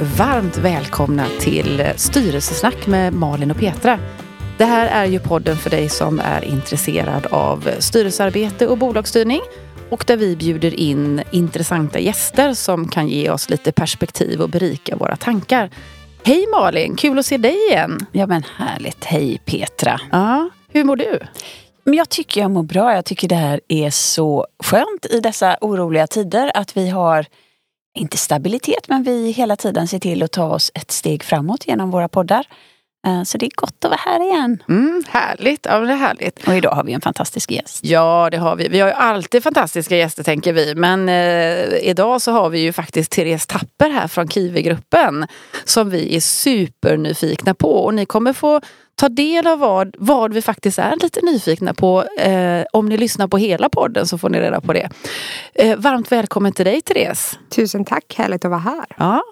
Varmt välkomna till Styrelsesnack med Malin och Petra. Det här är ju podden för dig som är intresserad av styrelsearbete och bolagsstyrning och där vi bjuder in intressanta gäster som kan ge oss lite perspektiv och berika våra tankar. Hej Malin, kul att se dig igen. Ja men härligt. Hej Petra. Ja, hur mår du? Men jag tycker jag mår bra. Jag tycker det här är så skönt i dessa oroliga tider att vi har inte stabilitet, men vi hela tiden ser till att ta oss ett steg framåt genom våra poddar. Eh, så det är gott att vara här igen. Mm, härligt, ja det är härligt. Och idag har vi en fantastisk gäst. Ja, det har vi. Vi har ju alltid fantastiska gäster tänker vi. Men eh, idag så har vi ju faktiskt Therese Tapper här från Kiwi-gruppen. Som vi är supernyfikna på. Och ni kommer få ta del av vad, vad vi faktiskt är lite nyfikna på. Eh, om ni lyssnar på hela podden så får ni reda på det. Eh, varmt välkommen till dig Therese. Tusen tack, härligt att vara här. Ja.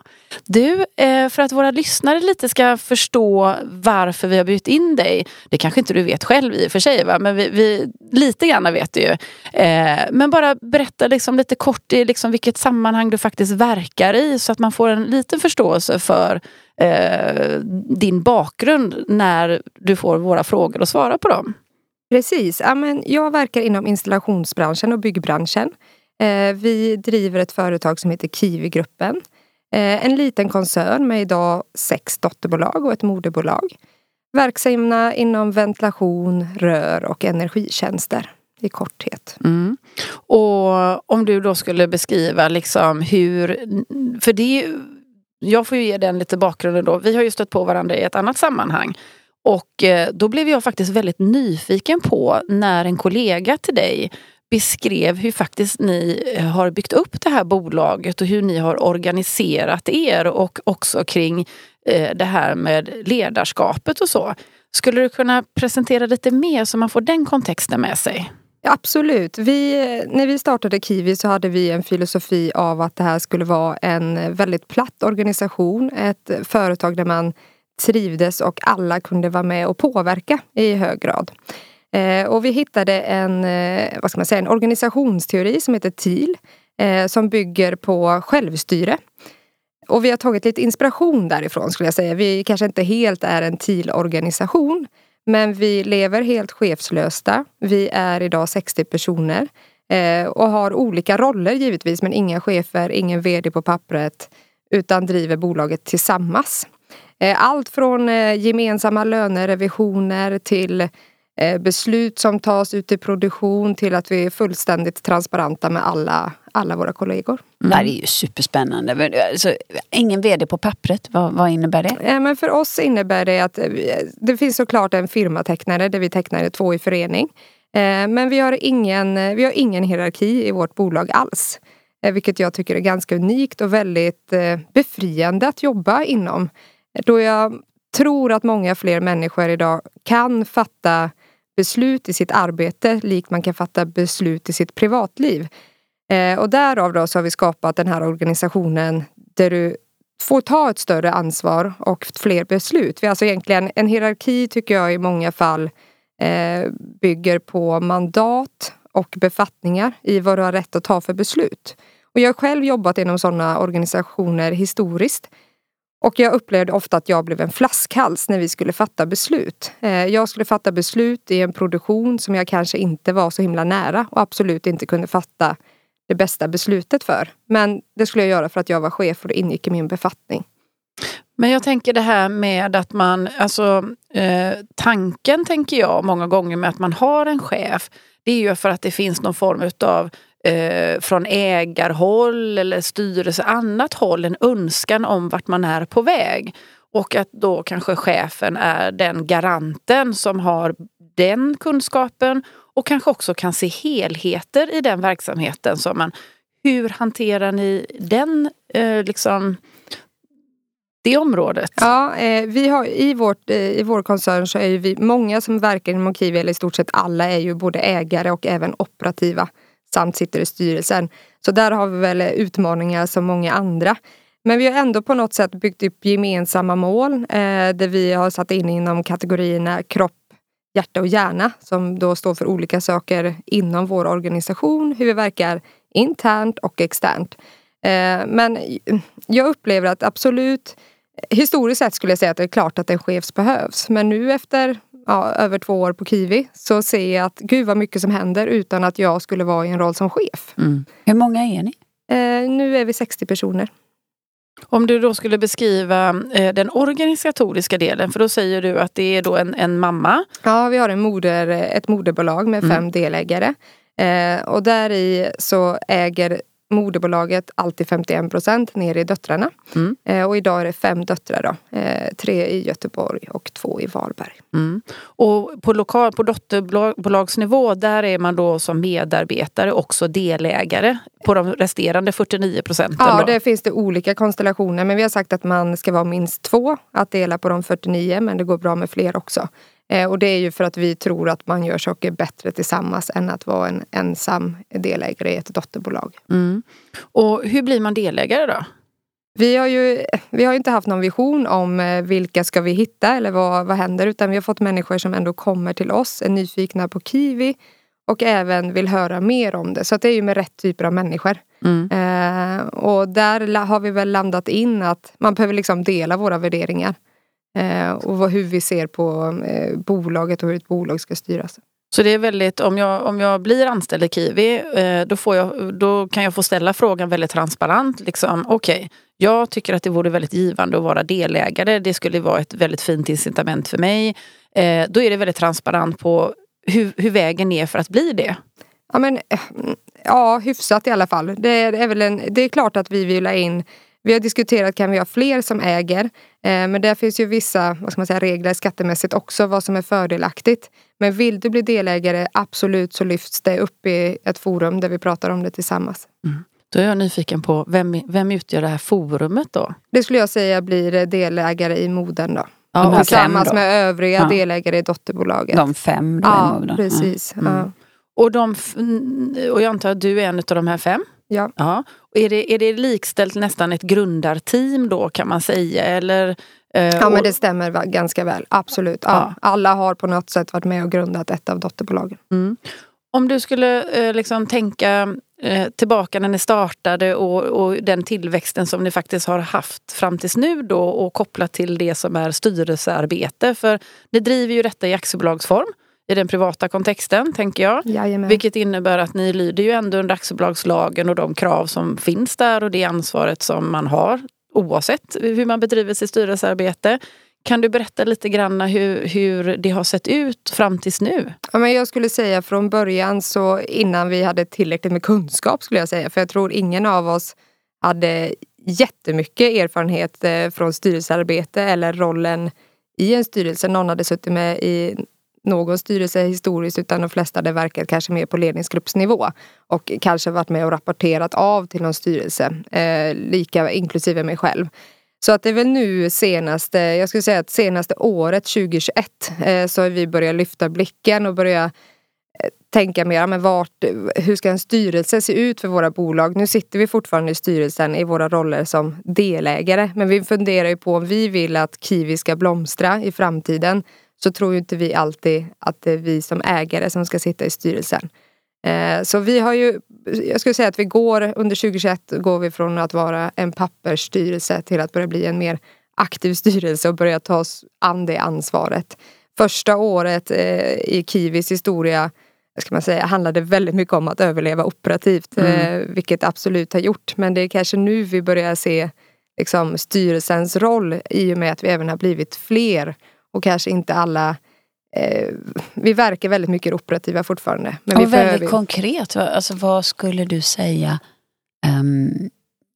Du, eh, för att våra lyssnare lite ska förstå varför vi har bjudit in dig. Det kanske inte du vet själv i och för sig, va? men vi, vi, lite grann vet du ju. Eh, men bara berätta liksom lite kort i liksom vilket sammanhang du faktiskt verkar i så att man får en liten förståelse för eh, din bakgrund när du får våra frågor och svara på dem. Precis. Ja, men jag verkar inom installationsbranschen och byggbranschen. Eh, vi driver ett företag som heter Kiwi-gruppen. Eh, en liten koncern med idag sex dotterbolag och ett moderbolag. Verksamma inom ventilation, rör och energitjänster i korthet. Mm. Och om du då skulle beskriva liksom hur, för det jag får ju ge den lite bakgrunden då. Vi har ju stött på varandra i ett annat sammanhang. Och eh, då blev jag faktiskt väldigt nyfiken på när en kollega till dig beskrev hur faktiskt ni eh, har byggt upp det här bolaget och hur ni har organiserat er och också kring eh, det här med ledarskapet och så. Skulle du kunna presentera lite mer så man får den kontexten med sig? Absolut. Vi, när vi startade Kiwi så hade vi en filosofi av att det här skulle vara en väldigt platt organisation. Ett företag där man trivdes och alla kunde vara med och påverka i hög grad. Eh, och vi hittade en, eh, vad ska man säga, en organisationsteori som heter TIL eh, som bygger på självstyre. Och vi har tagit lite inspiration därifrån skulle jag säga. Vi kanske inte helt är en TIL-organisation men vi lever helt chefslösta. Vi är idag 60 personer eh, och har olika roller givetvis men inga chefer, ingen VD på pappret utan driver bolaget tillsammans. Eh, allt från eh, gemensamma lönerevisioner till beslut som tas ut i produktion till att vi är fullständigt transparenta med alla, alla våra kollegor. Mm. Det här är ju superspännande. Alltså, ingen VD på pappret, vad, vad innebär det? Ja, men för oss innebär det att eh, det finns såklart en firmatecknare där vi tecknar två i förening. Eh, men vi har, ingen, vi har ingen hierarki i vårt bolag alls. Vilket jag tycker är ganska unikt och väldigt befriande att jobba inom. Då jag tror att många fler människor idag kan fatta beslut i sitt arbete likt man kan fatta beslut i sitt privatliv. Eh, och därav då så har vi skapat den här organisationen där du får ta ett större ansvar och fler beslut. Vi har alltså egentligen en hierarki tycker jag i många fall eh, bygger på mandat och befattningar i vad du har rätt att ta för beslut. Och jag har själv jobbat inom sådana organisationer historiskt och jag upplevde ofta att jag blev en flaskhals när vi skulle fatta beslut. Eh, jag skulle fatta beslut i en produktion som jag kanske inte var så himla nära och absolut inte kunde fatta det bästa beslutet för. Men det skulle jag göra för att jag var chef och det ingick i min befattning. Men jag tänker det här med att man, alltså eh, tanken tänker jag många gånger med att man har en chef. Det är ju för att det finns någon form utav eh, från ägarhåll eller styrelse, annat håll, en önskan om vart man är på väg. Och att då kanske chefen är den garanten som har den kunskapen och kanske också kan se helheter i den verksamheten. som man, hur hanterar ni den, eh, liksom, det området? Ja, eh, vi har, i, vårt, eh, I vår koncern så är vi många som verkar inom Kiwi, eller i stort sett alla, är ju både ägare och även operativa samt sitter i styrelsen. Så där har vi väl utmaningar som många andra. Men vi har ändå på något sätt byggt upp gemensamma mål eh, där vi har satt in inom kategorierna kropp, hjärta och hjärna som då står för olika saker inom vår organisation, hur vi verkar internt och externt. Eh, men jag upplever att absolut, historiskt sett skulle jag säga att det är klart att en chef behövs. Men nu efter ja, över två år på Kiwi så ser jag att gud vad mycket som händer utan att jag skulle vara i en roll som chef. Mm. Hur många är ni? Eh, nu är vi 60 personer. Om du då skulle beskriva eh, den organisatoriska delen, för då säger du att det är då en, en mamma. Ja, vi har en moder, ett moderbolag med fem mm. delägare. Eh, och där i så äger moderbolaget alltid 51 procent ner i döttrarna. Mm. Eh, och idag är det fem döttrar då. Eh, tre i Göteborg och två i Varberg. Mm. Och på, lokal, på dotterbolagsnivå där är man då som medarbetare också delägare på de resterande 49 procenten? Ja, där finns det olika konstellationer men vi har sagt att man ska vara minst två att dela på de 49 men det går bra med fler också. Eh, och det är ju för att vi tror att man gör saker bättre tillsammans än att vara en ensam delägare i ett dotterbolag. Mm. Och hur blir man delägare då? Vi har ju vi har inte haft någon vision om eh, vilka ska vi hitta eller vad, vad händer utan vi har fått människor som ändå kommer till oss, är nyfikna på Kiwi och även vill höra mer om det. Så det är ju med rätt typer av människor. Mm. Eh, och där har vi väl landat in att man behöver liksom dela våra värderingar. Eh, och hur vi ser på eh, bolaget och hur ett bolag ska styras. Så det är väldigt, om jag, om jag blir anställd i Kiwi, eh, då, får jag, då kan jag få ställa frågan väldigt transparent. Liksom, Okej, okay, jag tycker att det vore väldigt givande att vara delägare. Det skulle vara ett väldigt fint incitament för mig. Då är det väldigt transparent på hur, hur vägen är för att bli det. Ja, men, ja hyfsat i alla fall. Det är, det är, väl en, det är klart att vi vill ha in vi har diskuterat, kan vi ha fler som äger? Eh, men där finns ju vissa vad ska man säga, regler skattemässigt också, vad som är fördelaktigt. Men vill du bli delägare, absolut så lyfts det upp i ett forum där vi pratar om det tillsammans. Mm. Då är jag nyfiken på, vem, vem utgör det här forumet då? Det skulle jag säga blir delägare i Moden då. Ja, tillsammans med övriga ja. delägare i dotterbolaget. De fem då ja, i precis. Mm. Ja. Och, de, och jag antar att du är en av de här fem? Ja. ja. Är, det, är det likställt nästan ett grundarteam då kan man säga? Eller, eh, ja men det stämmer ganska väl, absolut. Ja. ja. Alla har på något sätt varit med och grundat ett av dotterbolagen. Mm. Om du skulle eh, liksom tänka eh, tillbaka när ni startade och, och, den tillväxten som ni faktiskt har haft fram tills nu då och kopplat till det som är styrelsearbete. För ni driver ju detta i aktiebolagsform i den privata kontexten, tänker jag. Jajamän. Vilket innebär att ni lyder ju ändå under aktiebolagslagen och de krav som finns där och det ansvaret som man har oavsett hur man bedriver sitt styrelsearbete. Kan du berätta lite grann hur, hur det har sett ut fram tills nu? Ja, men jag skulle säga från början så innan vi hade tillräckligt med kunskap skulle jag säga. För jag tror ingen av oss hade jättemycket erfarenhet eh, från styrelsearbete eller rollen i en styrelse. Någon hade suttit med i någon styrelse historiskt utan de flesta hade verkat kanske mer på ledningsgruppsnivå och kanske varit med och rapporterat av till någon styrelse, eh, lika inklusive mig själv. Så att det är väl nu senaste, jag skulle säga att senaste året 2021 eh, så har vi börjat lyfta blicken och börja eh, tänka mer, men vart, hur ska en styrelse se ut för våra bolag? Nu sitter vi fortfarande i styrelsen i våra roller som delägare, men vi funderar ju på om vi vill att Kiwi ska blomstra i framtiden så tror ju inte vi alltid att det är vi som ägare som ska sitta i styrelsen. Eh, så vi har ju, jag skulle säga att vi går under 2021 går vi från att vara en pappersstyrelse till att börja bli en mer aktiv styrelse och börja ta oss an det ansvaret. Första året eh, i Kiwis historia ska man säga, handlade väldigt mycket om att överleva operativt, mm. Eh, vilket absolut har gjort. Men det är kanske nu vi börjar se liksom, styrelsens roll i och med att vi även har blivit fler och kanske inte alla eh, vi verkar väldigt mycket operativa fortfarande. Men och vi väldigt behöver... konkret, alltså, vad skulle du säga um,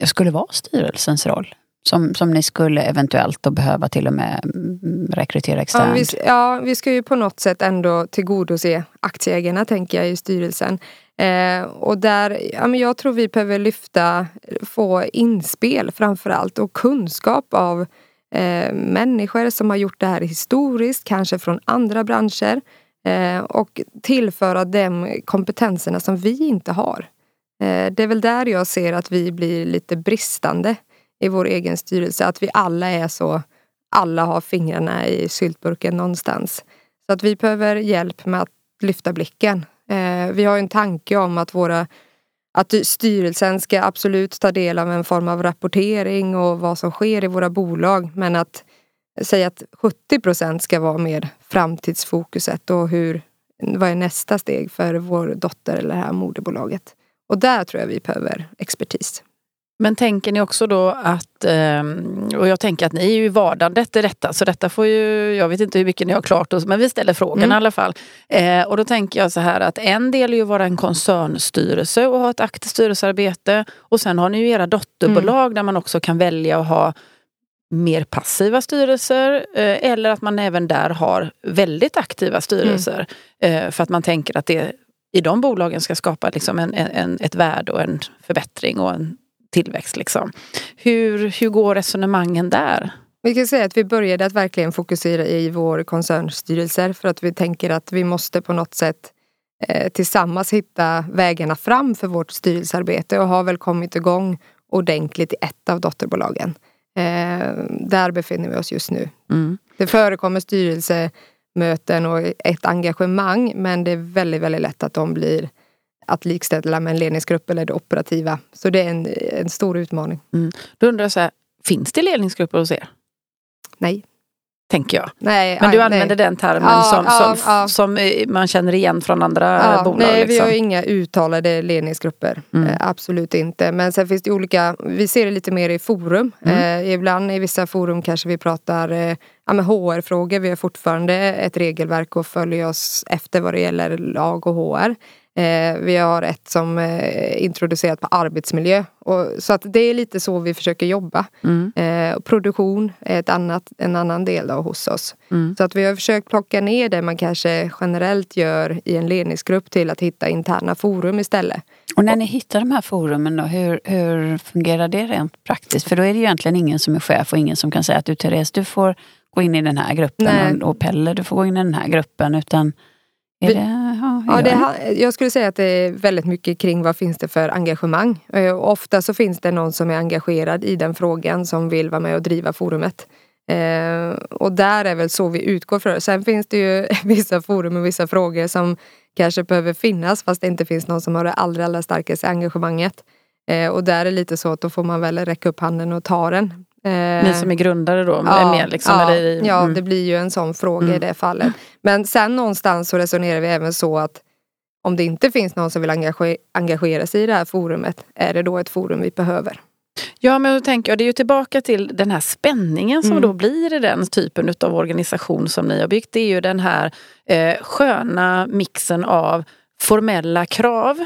skulle vara styrelsens roll? Som, som ni skulle eventuellt då behöva till och med mm, rekrytera externt? Ja vi, ja, vi ska ju på något sätt ändå tillgodose aktieägarna tänker jag i styrelsen. Eh, och där, ja, men jag tror vi behöver lyfta, få inspel framförallt och kunskap av eh, människor som har gjort det här historiskt, kanske från andra branscher eh, och tillföra de kompetenserna som vi inte har. Eh, det är väl där jag ser att vi blir lite bristande i vår egen styrelse, att vi alla är så alla har fingrarna i syltburken någonstans. Så att vi behöver hjälp med att lyfta blicken. Eh, vi har en tanke om att våra att styrelsen ska absolut ta del av en form av rapportering och vad som sker i våra bolag. Men att säga att 70 procent ska vara mer framtidsfokuset och hur, vad är nästa steg för vår dotter eller det här moderbolaget. Och där tror jag vi behöver expertis. Men tänker ni också då att, ehm, och jag tänker att ni är ju vardandet i detta, så detta får ju, jag vet inte hur mycket ni har klart men vi ställer frågan mm. i alla fall. Eh, och då tänker jag så här att en del är ju att vara en koncernstyrelse och ha ett aktivt styrelsearbete. Och sen har ni ju era dotterbolag mm. där man också kan välja att ha mer passiva styrelser eh, eller att man även där har väldigt aktiva styrelser. Mm. För att man tänker att det i de bolagen ska skapa liksom en, en, ett värde och en förbättring och en tillväxt. Liksom. Hur, hur går resonemangen där? Vi kan säga att vi började att verkligen fokusera i vår koncernstyrelser för att vi tänker att vi måste på något sätt eh, tillsammans hitta vägarna fram för vårt styrelsearbete och har väl kommit igång ordentligt i ett av dotterbolagen. Eh, där befinner vi oss just nu. Mm. Det förekommer styrelsemöten och ett engagemang men det är väldigt, väldigt lätt att de blir att likställa med en ledningsgrupp eller det operativa. Så det är en, en stor utmaning. Mm. Då undrar jag så här, finns det ledningsgrupper hos er? Nej. Tänker jag. Nej, Men du använder nej. den termen ja, som, ja, som, ja. som, man känner igen från andra bolag? Nej, liksom. vi har inga uttalade ledningsgrupper. Mm. Eh, absolut inte. Men sen finns det olika, vi ser det lite mer i forum. Mm. Eh, ibland i vissa forum kanske vi pratar eh, ja, HR-frågor. Vi har fortfarande ett regelverk och följer oss efter vad det gäller lag och HR. Eh, vi har ett som är eh, introducerat på arbetsmiljö. Och, så att det är lite så vi försöker jobba. Mm. Eh, produktion är ett annat, en annan del då hos oss. Mm. Så att vi har försökt plocka ner det man kanske generellt gör i en ledningsgrupp till att hitta interna forum istället. Och när ni hittar de här forumen då, hur, hur fungerar det rent praktiskt? För då är det ju egentligen ingen som är chef och ingen som kan säga att du Therese, du får gå in i den här gruppen och, och Pelle, du får gå in i den här gruppen. Utan är det, ja, ja, det, jag skulle säga att det är väldigt mycket kring vad finns det för engagemang. Eh, ofta så finns det någon som är engagerad i den frågan som vill vara med och driva forumet. Eh, och där är väl så vi utgår från Sen finns det ju vissa forum och vissa frågor som kanske behöver finnas fast det inte finns någon som har det allra, allra starkaste engagemanget. Eh, och där är det lite så att då får man väl räcka upp handen och ta den. Eh, Ni som är grundare då? Ja, med liksom, ja, eller, mm. ja, det blir ju en sån fråga mm. i det fallet. Men sen någonstans så resonerar vi även så att om det inte finns någon som vill engagera, engagera sig i det här forumet, är det då ett forum vi behöver? Ja, men då tänker jag, det är ju tillbaka till den här spänningen som mm. då blir i den typen av organisation som ni har byggt. Det är ju den här eh, sköna mixen av formella krav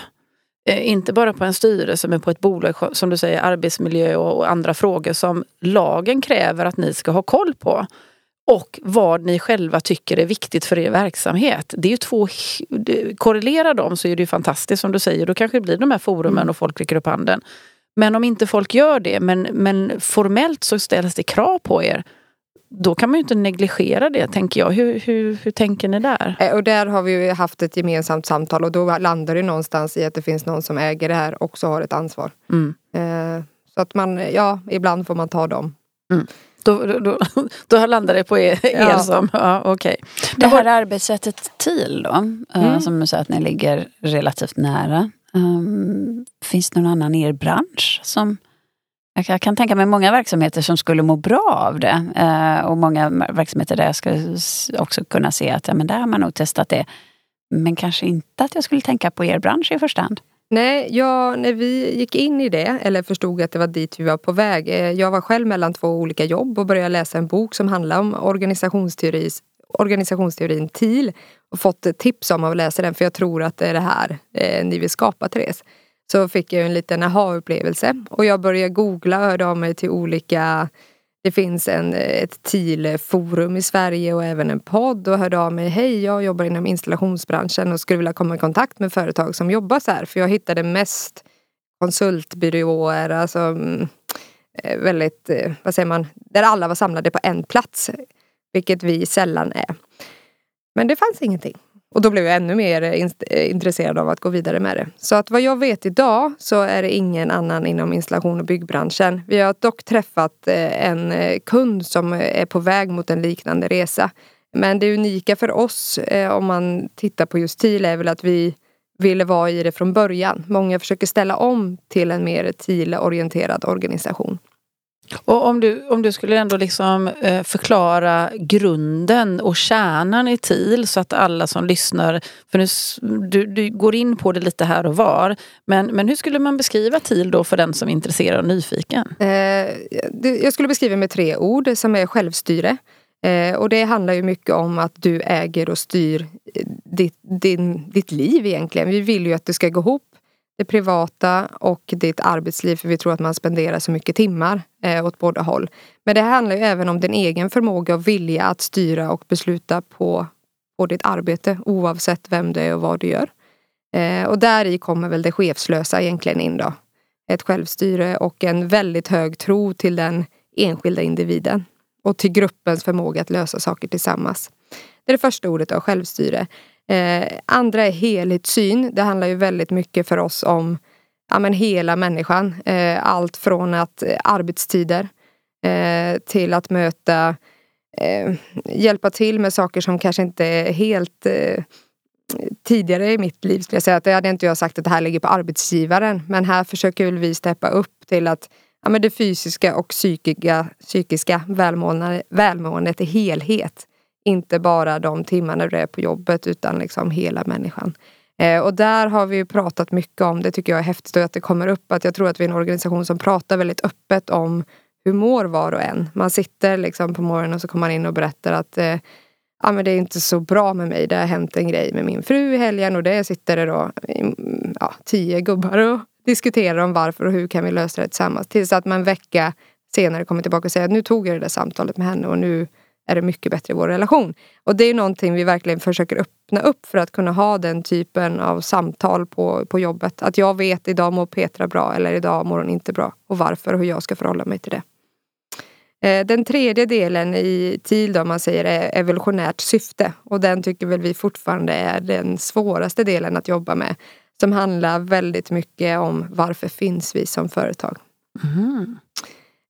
inte bara på en styrelse men på ett bolag, som du säger, arbetsmiljö och andra frågor som lagen kräver att ni ska ha koll på. Och vad ni själva tycker är viktigt för er verksamhet. Det är ju två, korrelerar de så är det ju fantastiskt som du säger, då kanske det blir de här forumen mm. och folk räcker upp handen. Men om inte folk gör det, men, men formellt så ställs det krav på er då kan man ju inte negligera det, tänker jag. Hur, hur, hur tänker ni där? Eh, och där har vi haft ett gemensamt samtal och då landar det någonstans i att det finns någon som äger det här och också har ett ansvar. Mm. Eh, så att man, ja, ibland får man ta dem. Mm. Då, då, då landar det på er, ja. som, ja Okay. Det här arbetssättet TIL då, eh, mm. som du säger att ni ligger relativt nära. Um, finns det någon annan i er bransch som jag kan tänka mig många verksamheter som skulle må bra av det. Eh, och många verksamheter där jag skulle också kunna se att ja, men där har man nog testat det. Men kanske inte att jag skulle tänka på er bransch i första hand. Nej, ja, när vi gick in i det, eller förstod att det var dit vi var på väg. Eh, jag var själv mellan två olika jobb och började läsa en bok som handlar om organisationsteori, organisationsteorin TIL. Och fått tips om att läsa den för jag tror att det är det här eh, ni vill skapa, Therese så fick jag en liten aha-upplevelse. Och jag började googla och hörde av mig till olika det finns en, ett TIL-forum i Sverige och även en podd och hörde av mig. Hej, jag jobbar inom installationsbranschen och skulle vilja komma i kontakt med företag som jobbar så här. För jag hittade mest konsultbyråer, alltså mm, väldigt, vad säger man, där alla var samlade på en plats. Vilket vi sällan är. Men det fanns ingenting. Och då blev jag ännu mer eh, in- eh, intresserad av att gå vidare med det. Så att vad jag vet idag så är det ingen annan inom installation och byggbranschen. Vi har dock träffat eh, en kund som är på väg mot en liknande resa. Men det unika för oss om man tittar på just TIL är väl att vi ville vara i det från början. Många försöker ställa om till en mer TIL-orienterad organisation. Och om du, om du skulle ändå liksom eh, förklara grunden och kärnan i TIL så att alla som lyssnar, för nu, du, du går in på det lite här och var, men, men hur skulle man beskriva TIL då för den som är intresserad och nyfiken? Eh, jag skulle beskriva med tre ord som är självstyre. Eh, och det handlar ju mycket om att du äger och styr ditt, din, ditt liv egentligen. Vi vill ju att det ska gå ihop det privata och ditt arbetsliv för vi tror att man spenderar så mycket timmar eh, åt båda håll. Men det handlar ju även om din egen förmåga och vilja att styra och besluta på, på ditt arbete oavsett vem du är och vad du gör. Eh, och där i kommer väl det chefslösa egentligen in då. Ett självstyre och en väldigt hög tro till den enskilda individen och till gruppens förmåga att lösa saker tillsammans. Det är det första ordet av självstyre. Eh, andra är helhetssyn. Det handlar ju väldigt mycket för oss om ja, men hela människan. Eh, allt från att eh, arbetstider eh, till att möta, eh, hjälpa till med saker som kanske inte är helt eh, tidigare i mitt liv skulle jag säga att det hade inte jag sagt att det här ligger på arbetsgivaren. Men här försöker väl vi steppa upp till att ja, men det fysiska och psykiska, psykiska välmående, välmåendet i helhet inte bara de timmarna du är på jobbet utan liksom hela människan. Eh, och där har vi pratat mycket om, det tycker jag är häftigt att det kommer upp, att jag tror att vi är en organisation som pratar väldigt öppet om hur mår var och en. Man sitter liksom på morgonen och så kommer man in och berättar att eh, ja, men det är inte så bra med mig. Det har hänt en grej med min fru i helgen och det sitter det då mm, ja, tio gubbar och diskuterar om varför och hur kan vi lösa det tillsammans. Tills att man en vecka senare kommer tillbaka och säger att nu tog jag det där samtalet med henne och nu är det mycket bättre i vår relation. Och det är någonting vi verkligen försöker öppna upp för att kunna ha den typen av samtal på, på jobbet. Att jag vet idag mår Petra bra eller idag mår hon inte bra. Och varför och hur jag ska förhålla mig till det. Eh, den tredje delen i TIL då, man säger är evolutionärt syfte. Och den tycker väl vi fortfarande är den svåraste delen att jobba med. Som handlar väldigt mycket om varför finns vi som företag. Mm.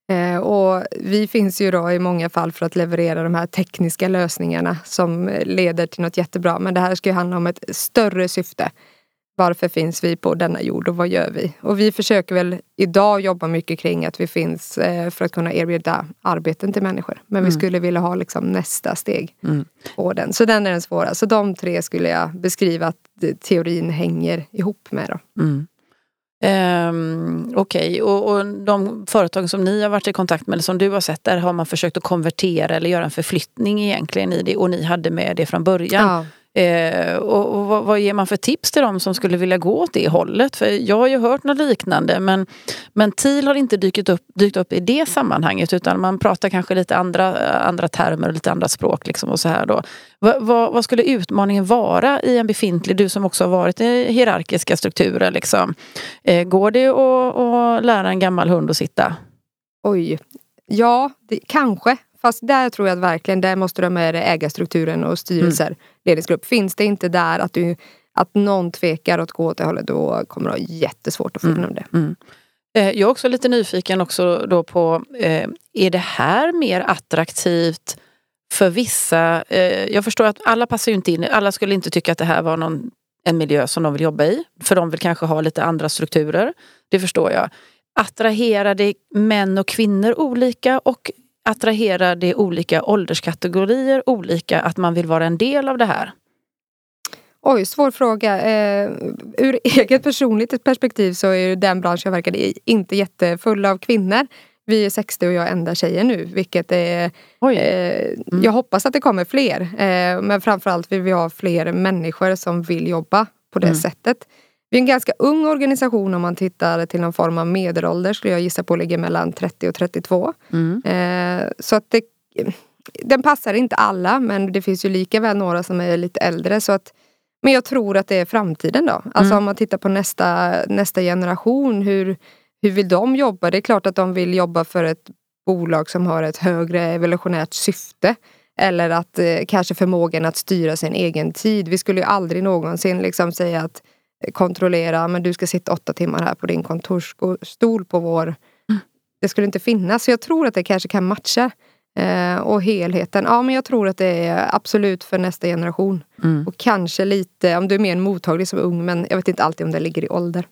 Eh, och vi finns ju då i många fall för att leverera de här tekniska lösningarna som leder till något jättebra. Men det här ska ju handla om ett större syfte. Varför finns vi på denna jord och vad gör vi? Och vi försöker väl idag jobba mycket kring att vi finns eh, för att kunna erbjuda arbeten till människor. Men mm. vi skulle vilja ha liksom nästa steg mm. på den. Så den är den svåra. Så de tre skulle jag beskriva att teorin hänger ihop med. Då. Mm. Um, Okej, okay. och, och, de företag som ni har varit i kontakt med, eller som du har sett, där har man försökt att konvertera eller göra en förflyttning egentligen i det och ni hade med det från början. Ja. Eh, och, och vad, vad, ger man för tips till dem som skulle vilja gå åt det hållet? För jag har ju hört något liknande men, men TIL har inte dykt upp, dykt upp i det sammanhanget utan man pratar kanske lite andra, eh, andra termer och lite andra språk. Liksom och så här då. Va, va, vad skulle utmaningen vara i en befintlig, du som också har varit i hierarkiska strukturer? Liksom? Eh, går det att, lära en gammal hund att sitta? Oj, ja, det, kanske. Fast där tror jag att verkligen, där måste du ha med ägarstrukturen och styrelser, mm. ledningsgrupp. Finns det inte där att, du, att någon tvekar att gå åt det hållet, då kommer du ha jättesvårt att få mm. det. Mm. Eh, jag är också lite nyfiken också då på, eh, är det här mer attraktivt för vissa? Eh, jag förstår att alla passar ju inte in, alla skulle inte tycka att det här var någon, en miljö som de vill jobba i. För de vill kanske ha lite andra strukturer. Det förstår jag. Attraherar det män och kvinnor olika och attraherar det olika ålderskategorier olika att man vill vara en del av det här? Oj, svår fråga. Eh, ur eget personligt perspektiv så är den bransch jag verkar i inte jättefull av kvinnor. Vi är 60 och jag är enda tjejen nu, vilket är... Eh, mm. Jag hoppas att det kommer fler. Eh, men framförallt vill vi ha fler människor som vill jobba på det mm. sättet. Vi är en ganska ung organisation om man tittar till någon form av medelålder skulle jag gissa på ligger mellan 30 och 32. Mm. Eh, så att det, den passar inte alla men det finns ju lika väl några som är lite äldre. Så att, men jag tror att det är framtiden då. Alltså mm. om man tittar på nästa, nästa generation. Hur, hur vill de jobba? Det är klart att de vill jobba för ett bolag som har ett högre evolutionärt syfte. Eller att eh, kanske förmågan att styra sin egen tid. Vi skulle ju aldrig någonsin liksom säga att kontrollera, men du ska sitta åtta timmar här på din kontorsstol på vår... Mm. Det skulle inte finnas. Så jag tror att det kanske kan matcha Eh, och helheten, ja men jag tror att det är absolut för nästa generation. Mm. Och kanske lite, om du är mer mottaglig som ung, men jag vet inte alltid om det ligger i ålder.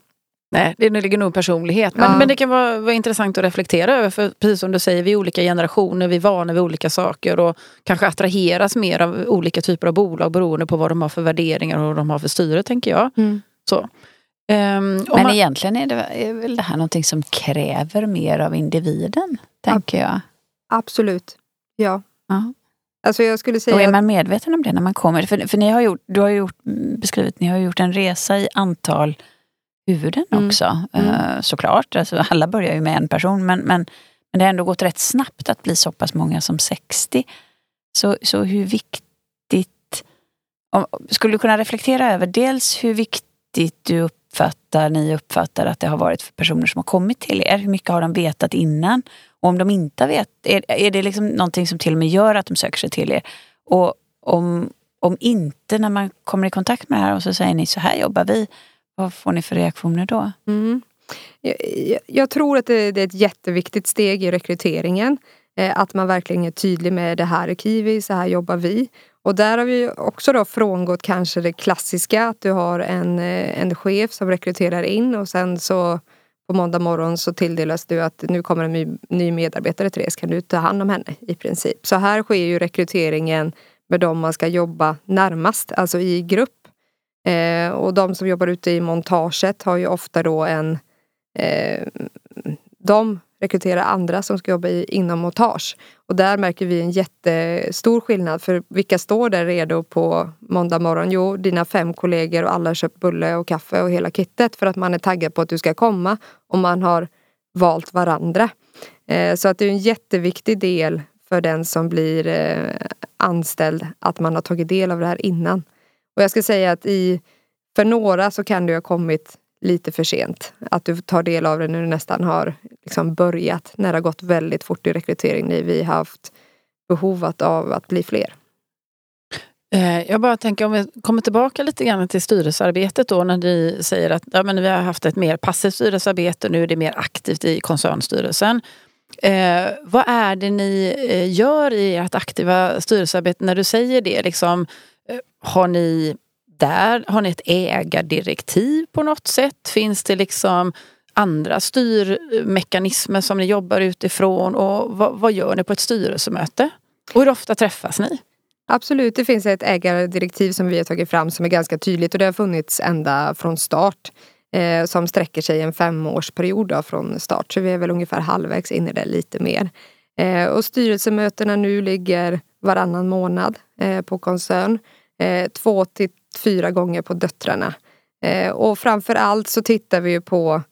Nej, det ligger nog personlighet. Men, Ja. men det kan vara, vara intressant att reflektera över. För precis som du säger, vi är olika generationer, vi är vana vid olika saker och kanske attraheras mer av olika typer av bolag beroende på vad de har för värderingar och vad de har för styre, tänker jag. Så. Om Men man- egentligen är, det, är väl det här någonting som kräver mer av individen, tänker jag. Absolut, ja. Ja. Alltså jag skulle Och säga är att, man medveten om det när man kommer? För, för ni har gjort, du har gjort, beskrivit, ni har gjort en resa i antal huvuden Mm. också. Mm. Eh, såklart, alltså, alla börjar ju med en person men, men, men det har ändå gått rätt snabbt att bli så pass många som 60. Så, så hur viktigt... Om, skulle du kunna reflektera över dels hur viktigt du uppfattar, ni uppfattar att det har varit för personer som har kommit till er? Hur mycket har de vetat innan? Och om de inte vet, är, är det liksom någonting som till och med gör att de söker sig till er? Och om, om inte, när man kommer i kontakt med det här och så säger ni så här jobbar vi, vad får ni för reaktioner då? mm, jag, jag, jag tror att det, det är ett jätteviktigt steg i rekryteringen. Eh, att man verkligen är tydlig med det här är Kiwi, så här jobbar vi. Och där har vi också då frångått kanske det klassiska att du har en, eh, en chef som rekryterar in och sen så på måndag morgon så tilldelas du att nu kommer en ny, ny medarbetare Therese, kan du ta hand om henne i princip. Så här sker ju rekryteringen med de man ska jobba närmast, alltså i grupp. Eh, och de som jobbar ute i montaget har ju ofta då en eh, de rekrytera andra som ska jobba i, inom montage. Och där märker vi en jättestor skillnad för vilka står där redo på måndag morgon? Jo, dina fem kollegor och alla har köpt bulle och kaffe och hela kittet för att man är taggad på att du ska komma och man har valt varandra. Eh, så att det är en jätteviktig del för den som blir eh, anställd att man har tagit del av det här innan. Och jag ska säga att i, för några så kan det ha kommit lite för sent. Att du tar del av det när du nästan har liksom börjat, när det har gått väldigt fort i rekrytering, när vi har haft behov av att bli fler. Eh, jag bara tänker om vi kommer tillbaka lite grann till styrelsearbetet då när ni säger att ja, men vi har haft ett mer passivt styrelsearbete, nu är det mer aktivt i koncernstyrelsen. Eh, vad är det ni eh, gör i ert aktiva styrelsearbete när du säger det? Liksom, eh, har ni där, har ni ett ägardirektiv på något sätt? Finns det liksom andra styrmekanismer som ni jobbar utifrån? Och vad, vad gör ni på ett styrelsemöte? Och hur ofta träffas ni? Absolut, det finns ett ägardirektiv som vi har tagit fram som är ganska tydligt och det har funnits ända från start. Eh, som sträcker sig en femårsperiod då, från start. Så vi är väl ungefär halvvägs in i det, lite mer. Eh, och styrelsemötena nu ligger varannan månad eh, på koncern. Eh, två till fyra gånger på döttrarna. Eh, och framför allt så tittar vi ju på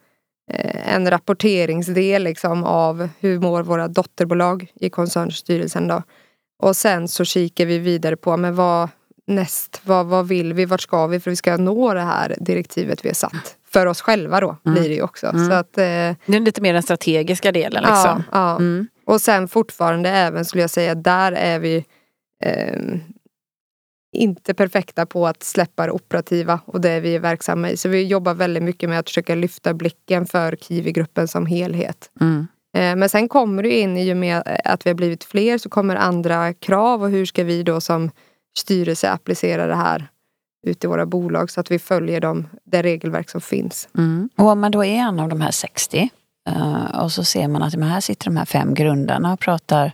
eh, en rapporteringsdel liksom av hur mår våra dotterbolag i koncernstyrelsen då. Och sen så kikar vi vidare på men vad näst, vad, vad vill vi, vart ska vi för att vi ska nå det här direktivet vi har satt. För oss själva då blir det ju också. Mm. Så att, eh, Det är lite mer den strategiska delen. ja, Liksom. ja. Mm. Och sen fortfarande även skulle jag säga, där är vi ehm, inte perfekta på att släppa det operativa och det vi är verksamma i. Så vi jobbar väldigt mycket med att försöka lyfta blicken för Kiwi-gruppen som helhet. Mm. Eh, Men sen kommer det in i och med att vi har blivit fler så kommer andra krav och hur ska vi då som styrelse applicera det här ut i våra bolag så att vi följer dem, det regelverk som finns. Mm. Och om man då är en av de här 60 eh, och så ser man att här sitter de här fem grundarna och pratar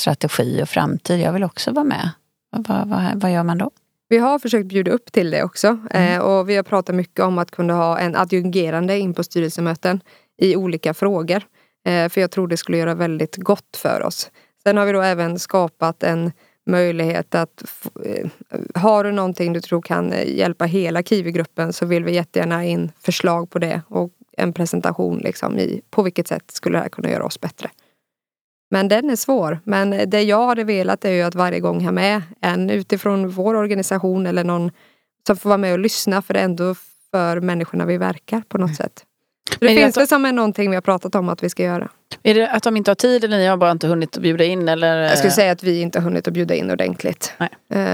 strategi och framtid. Jag vill också vara med. Vad, vad, vad gör man då? Vi har försökt bjuda upp till det också Mm. eh, och vi har pratat mycket om att kunna ha en adjungerande in på styrelsemöten i olika frågor. Eh, För jag tror det skulle göra väldigt gott för oss. Sen har vi då även skapat en möjlighet att eh, har du någonting du tror kan eh, hjälpa hela Kiwi-gruppen så vill vi jättegärna in förslag på det och en presentation liksom i på vilket sätt skulle det här kunna göra oss bättre. Men den är svår. Men det jag hade velat är ju att varje gång ha med en utifrån vår organisation eller någon som får vara med och lyssna för det är ändå för människorna vi verkar på något sätt. Så det Men finns jag- väl som är någonting vi har pratat om att vi ska göra. Är det att de inte har tid eller ni har bara inte hunnit att bjuda in? Eller? Jag skulle säga att vi inte har hunnit att bjuda in ordentligt. Nej.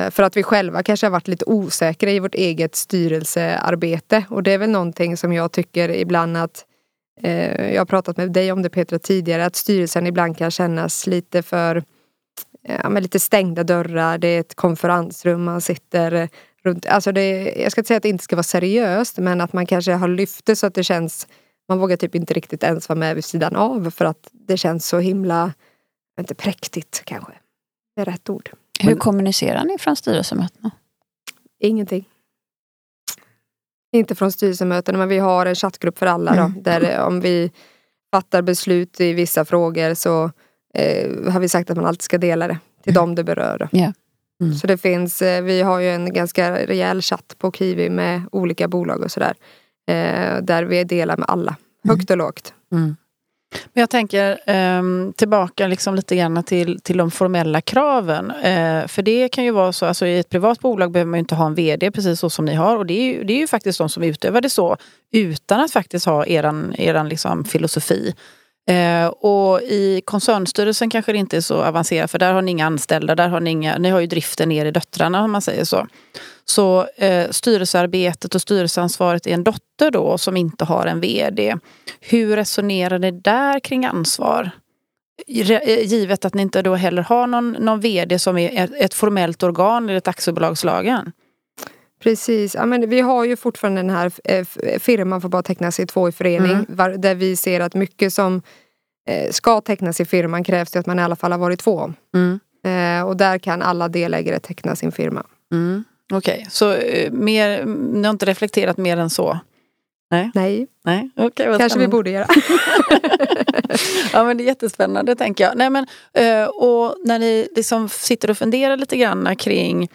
Eh, För att vi själva kanske har varit lite osäkra i vårt eget styrelsearbete. Och det är väl någonting som jag tycker ibland att eh, jag har pratat med dig om det Petra tidigare, att styrelsen ibland kan kännas lite för ja, med lite stängda dörrar, det är ett konferensrum, man sitter runt. Alltså det, jag ska inte säga att det inte ska vara seriöst men att man kanske har lyft det så att det känns man vågar typ inte riktigt ens vara med vid sidan av för att det känns så himla, inte präktigt kanske. Det är rätt ord. Hur kommunicerar ni från styrelsemötena? Ingenting. Inte från styrelsemötena men vi har en chattgrupp för alla då, mm. där om vi fattar beslut i vissa frågor så eh, har vi sagt att man alltid ska dela det till mm. dem det berör. Yeah. Mm. Så det finns, eh, vi har ju en ganska rejäl chatt på Kiwi med olika bolag och sådär. Eh, där vi delar med alla, högt och lågt. Men jag tänker eh, tillbaka liksom lite grann till, till de formella kraven. Eh, för det kan ju vara så, alltså i ett privat bolag behöver man inte ha en VD precis så som ni har. Och det är ju, det är ju faktiskt de som utövar det så utan att faktiskt ha eran, eran liksom filosofi. Eh, och i koncernstyrelsen kanske det inte är så avancerat för där har ni inga anställda, där har ni inga, ni har ju driften ner i döttrarna om man säger så. Så eh, styrelsearbetet och styrelseansvaret är en dotter då som inte har en VD. Hur resonerar ni där kring ansvar? Eh, givet att ni inte då heller har någon, någon VD som är ett, ett formellt organ enligt aktiebolagslagen. Precis, ja, men vi har ju fortfarande den här eh, firman får bara tecknas i två i förening. Mm. Där vi ser att mycket som eh, ska tecknas i firman krävs det att man i alla fall har varit två. Mm. och där kan alla delägare teckna sin firma. Mm. Okej, okay. så mer, ni har inte reflekterat mer än så? Nej. Nej. Nej. Okay, Kanske vi borde göra. ja men det är jättespännande tänker jag. Nej, men, och när ni liksom sitter och funderar lite grann kring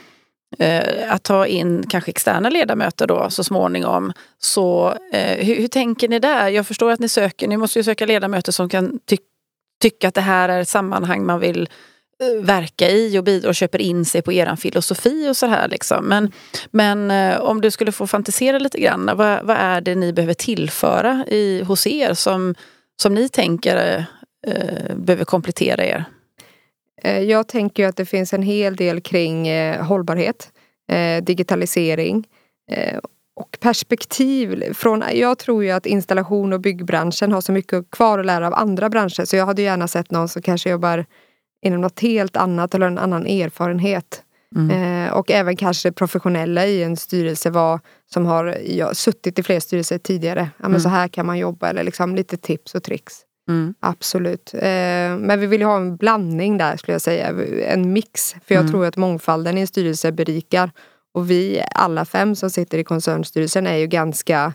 eh, att ta in kanske externa ledamöter då så småningom. Så eh, hur, hur, tänker ni där? Jag förstår att ni söker, ni måste ju söka ledamöter som kan ty tycka att det här är ett sammanhang man vill Eh, verka i och bidra och köper in sig på er filosofi och så här. Liksom. Men, men eh, om du skulle få fantisera lite grann, vad, vad är det ni behöver tillföra i, hos er som, som ni tänker eh, eh behöver komplettera er? Eh, jag tänker att det finns en hel del kring eh, hållbarhet, eh, digitalisering och perspektiv. Från, jag tror ju att installation och byggbranschen har så mycket kvar att lära av andra branscher så jag hade gärna sett någon som kanske jobbar inom något helt annat eller en annan erfarenhet. Mm. Eh, och även kanske professionella i en styrelse var, som har ja, suttit i fler styrelser tidigare. Ja, men mm. Så här kan man jobba eller liksom lite tips och tricks. Mm. Absolut. Eh, men vi vill ha en blandning där skulle jag säga. En mix. För jag mm. tror att mångfalden i en styrelse berikar. Och vi alla fem som sitter i koncernstyrelsen är ju ganska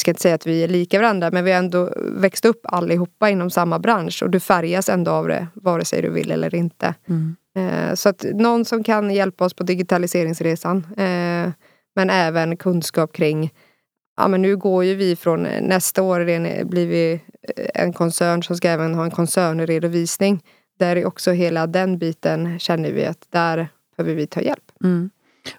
ska inte säga att vi är lika varandra men vi har ändå växt upp allihopa inom samma bransch och du färgas ändå av det vare sig du vill eller inte. Mm. Eh, så att någon som kan hjälpa oss på digitaliseringsresan eh, men även kunskap kring Ja men nu går ju vi från nästa år blir vi en koncern som ska även ha en koncernredovisning. Där är också hela den biten känner vi att där behöver vi ta hjälp. Mm.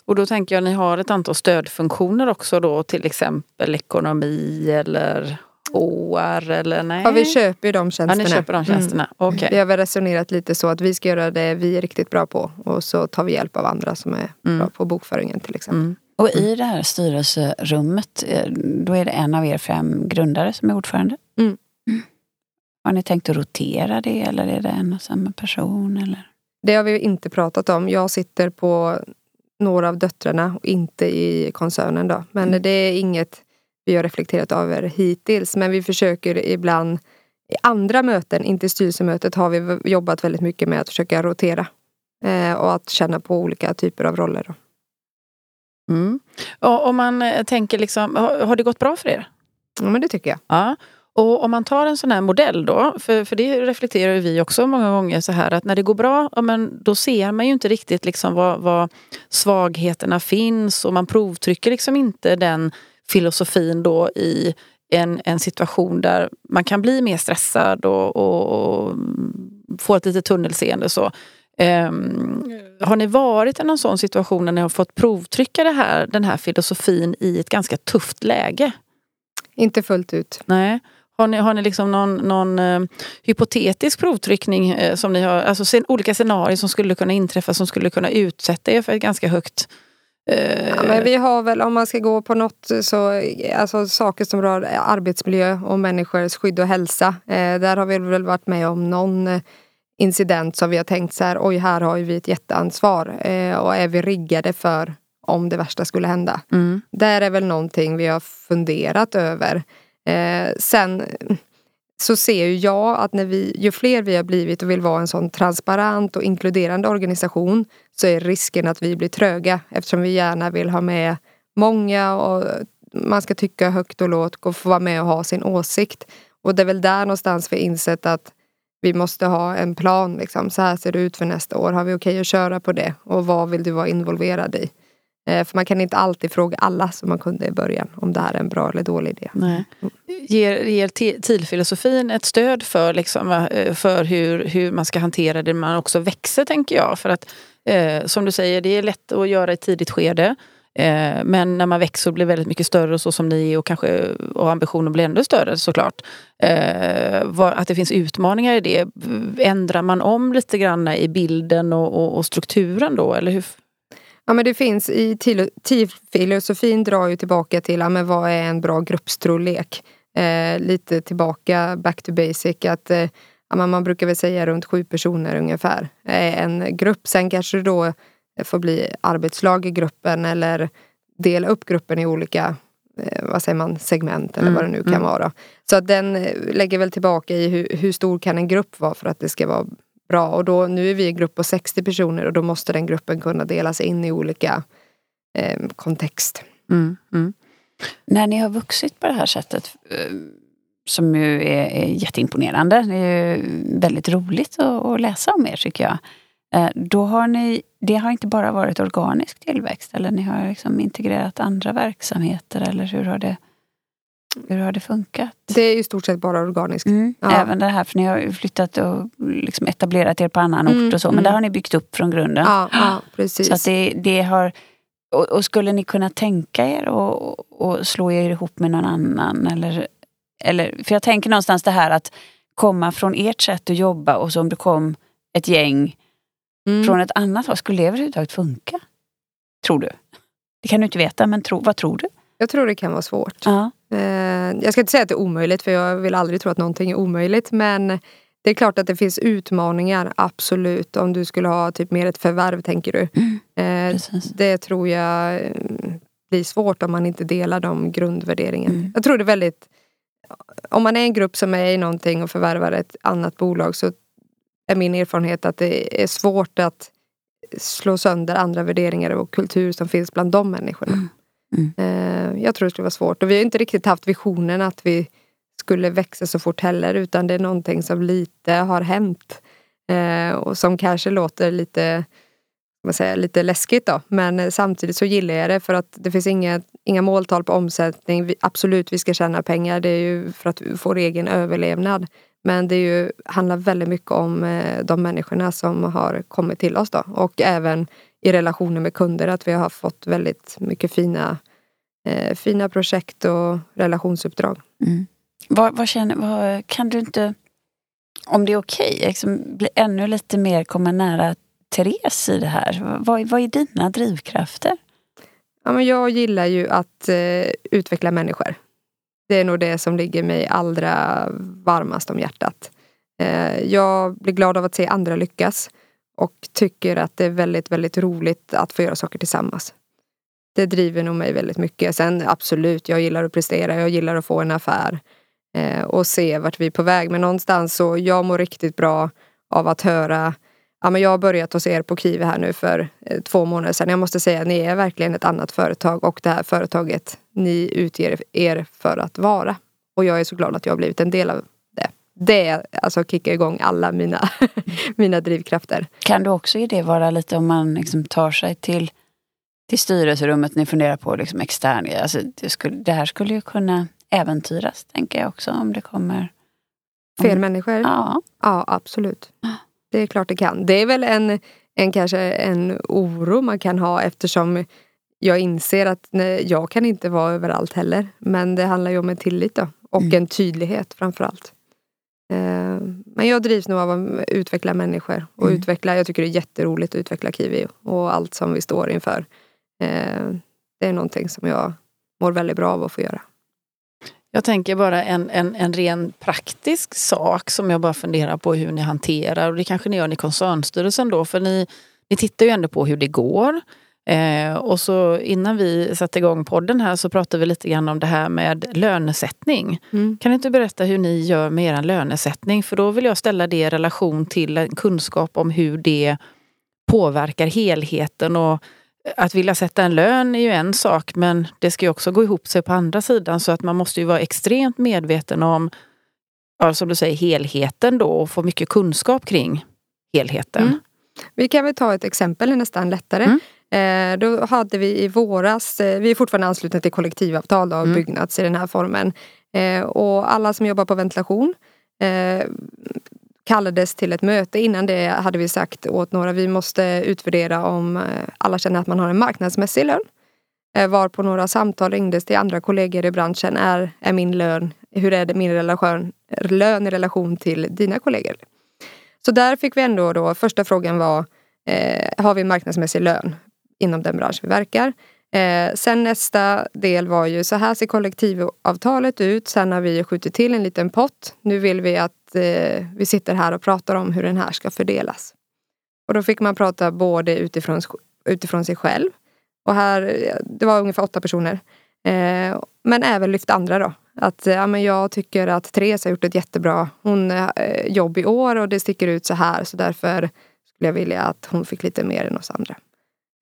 Och då tänker jag att ni har ett antal stödfunktioner också då till exempel ekonomi eller OR eller nej? Ja vi köper ju de tjänsterna. Ja, ni köper de tjänsterna. Mm. Okay. Vi har väl resonerat lite så att vi ska göra det vi är riktigt bra på och så tar vi hjälp av andra som är mm. bra på bokföringen till exempel. Mm. Och i det här styrelserummet, eh, då är det en av er fem grundare som är ordförande? Mm. Har ni tänkt att rotera det eller är det en och samma person? Eller? Det har vi inte pratat om. Jag sitter på några av döttrarna och inte i koncernen. Då. Men mm. det är inget vi har reflekterat över hittills. Men vi försöker ibland i andra möten, inte i styrelsemötet, har vi jobbat väldigt mycket med att försöka rotera. Eh, och att känna på olika typer av roller. Då. Mm. Och om man eh, tänker, liksom, har, det gått bra för er? Ja men det tycker jag. Ja. Och om man tar en sån här modell då, för, för det reflekterar vi också många gånger så här att när det går bra, ja, men då ser man ju inte riktigt liksom vad, vad svagheterna finns och man provtrycker liksom inte den filosofin då i en, en situation där man kan bli mer stressad och, och, och få ett litet tunnelseende. Så. Um, har ni varit i någon sån situation när ni har fått provtrycka det här, den här filosofin i ett ganska tufft läge? Inte fullt ut. Nej. Har ni, har ni liksom någon, någon uh, hypotetisk provtryckning uh, som ni har, alltså sen, olika scenarier som skulle kunna inträffa som skulle kunna utsätta er för ett ganska högt uh, ja, men vi har väl, om man ska gå på något, så, alltså, saker som rör arbetsmiljö och människors skydd och hälsa. där har vi väl varit med om någon incident som vi har tänkt så här, oj här har vi ett jätteansvar eh, och är vi riggade för om det värsta skulle hända. Mm. Där är väl någonting vi har funderat över. Eh, sen så ser ju jag att när vi, ju fler vi har blivit och vill vara en sån transparent och inkluderande organisation så är risken att vi blir tröga eftersom vi gärna vill ha med många och man ska tycka högt och lågt och få vara med och ha sin åsikt. Och det är väl där någonstans vi insett att vi måste ha en plan. Liksom. Så här ser det ut för nästa år. Har vi okej okay att köra på det? Och vad vill du vara involverad i? Eh, för man kan inte alltid fråga alla som man kunde i början om det här är en bra eller dålig idé. Nej. Ger, ger TIL-filosofin ett stöd för, liksom, eh, för hur, hur man ska hantera det man också växer, tänker jag. För att eh, som du säger, det är lätt att göra i ett tidigt skede. Eh, men när man växer och blir väldigt mycket större så som ni är och kanske och ambitionen blir ännu större såklart. Eh, att det finns utmaningar i det. Ändrar man om lite grann i bilden och, och, och strukturen då? Eller hur? Ja men det finns i TIF-filosofin drar ju tillbaka till ja, men vad är en bra gruppstorlek. Eh, lite tillbaka back to basic att eh, man brukar väl säga runt sju personer ungefär. Eh, en grupp. Sen kanske det då får bli arbetslag i gruppen eller dela upp gruppen i olika eh, vad säger man, segment eller mm. vad det nu kan mm. vara. Så den eh, lägger väl tillbaka i hur, hur, stor kan en grupp vara för att det ska vara bra. Och då, nu är vi en grupp på 60 personer och då måste den gruppen kunna delas in i olika eh, kontext. Mm, mm. När ni har vuxit på det här sättet, eh, som ju är, är jätteimponerande, det är ju väldigt roligt att, att läsa om er tycker jag. Eh, då har ni, det har inte bara varit organisk tillväxt eller ni har liksom integrerat andra verksamheter eller hur har det, hur har det funkat? Det är i stort sett bara organiskt. Mm, ja. Även det här, för ni har flyttat och liksom etablerat er på annan mm, ort och så, men mm. där har ni byggt upp från grunden. Ja, ja precis. Så det, det har, och, och, skulle ni kunna tänka er att slå er ihop med någon annan? Eller, eller, för jag tänker någonstans det här att komma från ert sätt att jobba och så om det kom ett gäng mm. från ett annat håll. Skulle det överhuvudtaget funka? Tror du? Det kan du inte veta, men tro, vad tror du? Jag tror det kan vara svårt. Ja. Eh, jag ska inte säga att det är omöjligt, för jag vill aldrig tro att någonting är omöjligt. Men det är klart att det finns utmaningar, absolut. Om du skulle ha typ mer ett förvärv, tänker du. Mm. Eh, det tror jag eh, blir svårt om man inte delar de grundvärderingarna. Mm. Jag tror det är väldigt... Om man är en grupp som är i någonting och förvärvar ett annat bolag så är min erfarenhet att det är svårt att slå sönder andra värderingar och kultur som finns bland de människorna. Mm. Mm. Jag tror det skulle vara svårt. Och vi har inte riktigt haft visionen att vi skulle växa så fort heller utan det är någonting som lite har hänt. Eh, och som kanske låter lite vad säger, lite läskigt då. Men samtidigt så gillar jag det för att det finns inga, inga måltal på omsättning. Vi, absolut, vi ska tjäna pengar. Det är ju för att får egen överlevnad. Men det ju, handlar väldigt mycket om eh, de människorna som har kommit till oss då. Och även i relationer med kunder att vi har fått väldigt mycket fina, eh, fina projekt och relationsuppdrag. Mm. Vad, vad, känner, vad, kan du inte, om det är okej, okay, liksom, bli ännu lite mer komma nära Therese i det här? Vad, vad är dina drivkrafter? Ja, men jag gillar ju att eh, utveckla människor. Det är nog det som ligger mig allra varmast om hjärtat. Eh, jag blir glad av att se andra lyckas och tycker att det är väldigt, väldigt roligt att få göra saker tillsammans. Det driver nog mig väldigt mycket. Sen absolut, jag gillar att prestera, jag gillar att få en affär eh, och se vart vi är på väg. Men någonstans så, jag mår riktigt bra av att höra ja, men jag har börjat hos er på Kiwi här nu för eh, två månader sedan. Jag måste säga ni är verkligen ett annat företag och det här företaget ni utger er för att vara. Och jag är så glad att jag har blivit en del av det. Det alltså kickar igång alla mina, mina drivkrafter. Kan du också i det vara lite om man liksom tar sig till, till styrelserummet, ni funderar på liksom extern, alltså det, skulle, det här skulle ju kunna äventyras tänker jag också om det kommer Fel människor? Ja. Ja, absolut. Det är klart det kan. Det är väl en, en kanske en oro man kan ha eftersom jag inser att nej, jag kan inte vara överallt heller. Men det handlar ju om en tillit då. Och mm. en tydlighet framförallt. Eh, men jag drivs nog av att utveckla människor. Och mm. utveckla, jag tycker det är jätteroligt att utveckla Kiwi och allt som vi står inför. Eh, det är någonting som jag mår väldigt bra av att få göra. Jag tänker bara en, en, en ren praktisk sak som jag bara funderar på hur ni hanterar. Och det kanske ni gör i koncernstyrelsen då, för ni, ni tittar ju ändå på hur det går. Eh, och så innan vi satte igång podden här så pratade vi lite grann om det här med lönesättning. Mm. Kan du inte berätta hur ni gör med er lönesättning? För då vill jag ställa det i relation till kunskap om hur det påverkar helheten. Och att vilja sätta en lön är ju en sak men det ska ju också gå ihop sig på andra sidan så att man måste ju vara extremt medveten om, ja, som du säger, helheten då och få mycket kunskap kring helheten. Mm. Vi kan väl ta ett exempel, det är nästan lättare. Mm. Eh, då hade vi i våras, eh, vi är fortfarande anslutna till kollektivavtal av Mm. Byggnads i den här formen. Eh, och alla som jobbar på ventilation eh, kallades till ett möte. Innan det hade vi sagt åt några, vi måste utvärdera om eh, alla känner att man har en marknadsmässig lön. Eh, var på några samtal ringdes till andra kollegor i branschen. Är, är min lön, hur är det min relation, lön i relation till dina kollegor? Så där fick vi ändå då, första frågan var, eh, har vi en marknadsmässig lön inom den bransch vi verkar? Eh, sen nästa del var ju, så här ser kollektivavtalet ut. Sen har vi skjutit till en liten pott. Nu vill vi att eh, vi sitter här och pratar om hur den här ska fördelas. Och då fick man prata både utifrån, utifrån sig själv. Och här, det var ungefär åtta personer. Eh, men även lyft andra då. Att ja, men jag tycker att Therese har gjort ett jättebra hon, eh, jobb i år och det sticker ut så här. Så därför skulle jag vilja att hon fick lite mer än oss andra.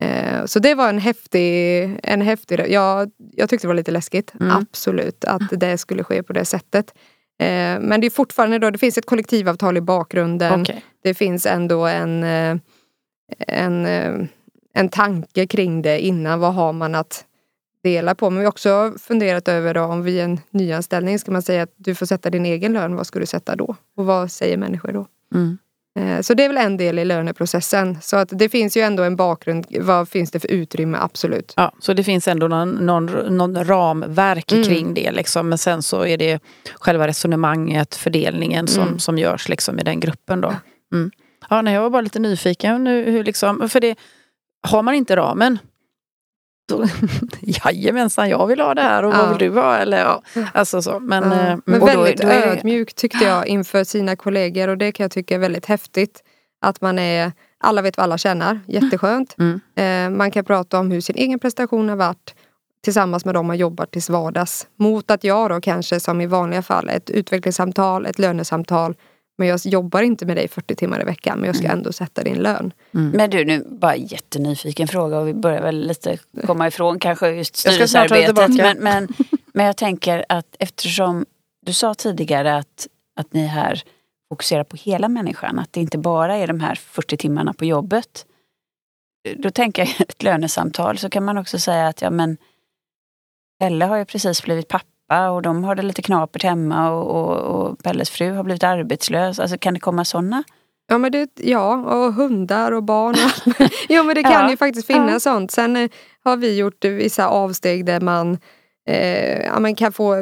Eh, så det var en häftig... En häftig jag, jag tyckte det var lite läskigt, Mm. absolut, att det skulle ske på det sättet. Eh, men det är fortfarande då, det finns ett kollektivavtal i bakgrunden. Okej. Det finns ändå en, eh, en, eh, en tanke kring det innan. Vad har man att dela på? Men vi har också funderat över då, om vi är en nyanställning, ska man säga att du får sätta din egen lön, vad ska du sätta då? Och vad säger människor då? Mm. Eh, Så det är väl en del i löneprocessen. Så att det finns ju ändå en bakgrund. Vad finns det för utrymme? Absolut. Ja, så det finns ändå någon, någon, någon ramverk Mm. kring det. Liksom. Men sen så är det själva resonemanget, fördelningen som, Mm. som görs liksom, i den gruppen. Då. Mm. Ja, nej, jag var bara lite nyfiken. Nu, hur liksom, för det, har man inte ramen, jajamensan, jag vill ha det här och Ja. vad vill du ha? Eller, ja, alltså så. Men, Ja. eh, Men väldigt då är det- ödmjuk tyckte jag inför sina kollegor och det kan jag tycka är väldigt häftigt. Att man är, alla vet vad alla tjänar, jätteskönt. Mm. Eh, man kan prata om hur sin egen prestation har varit tillsammans med dem man jobbar tills vardags. Mot att jag då kanske som i vanliga fall ett utvecklingssamtal, ett lönesamtal. Men jag jobbar inte med dig 40 timmar i veckan men jag ska ändå sätta din lön. Men du, nu bara jättenyfiken fråga och vi börjar väl lite komma ifrån kanske just styrelsearbetet. Men, men, men jag tänker att eftersom du sa tidigare att, att ni här fokuserar på hela människan, att det inte bara är de här 40 timmarna på jobbet. Då tänker jag ett lönesamtal så kan man också säga att ja men Pelle har ju precis blivit pappa och de har det lite knapert hemma och, och, och Pelles fru har blivit arbetslös. Alltså kan det komma sådana? Ja, men det, ja, och hundar och barn. Och, jo, men det kan Ja. ju faktiskt finnas sånt. Sen eh, har vi gjort vissa avsteg där man eh, ja, man kan få...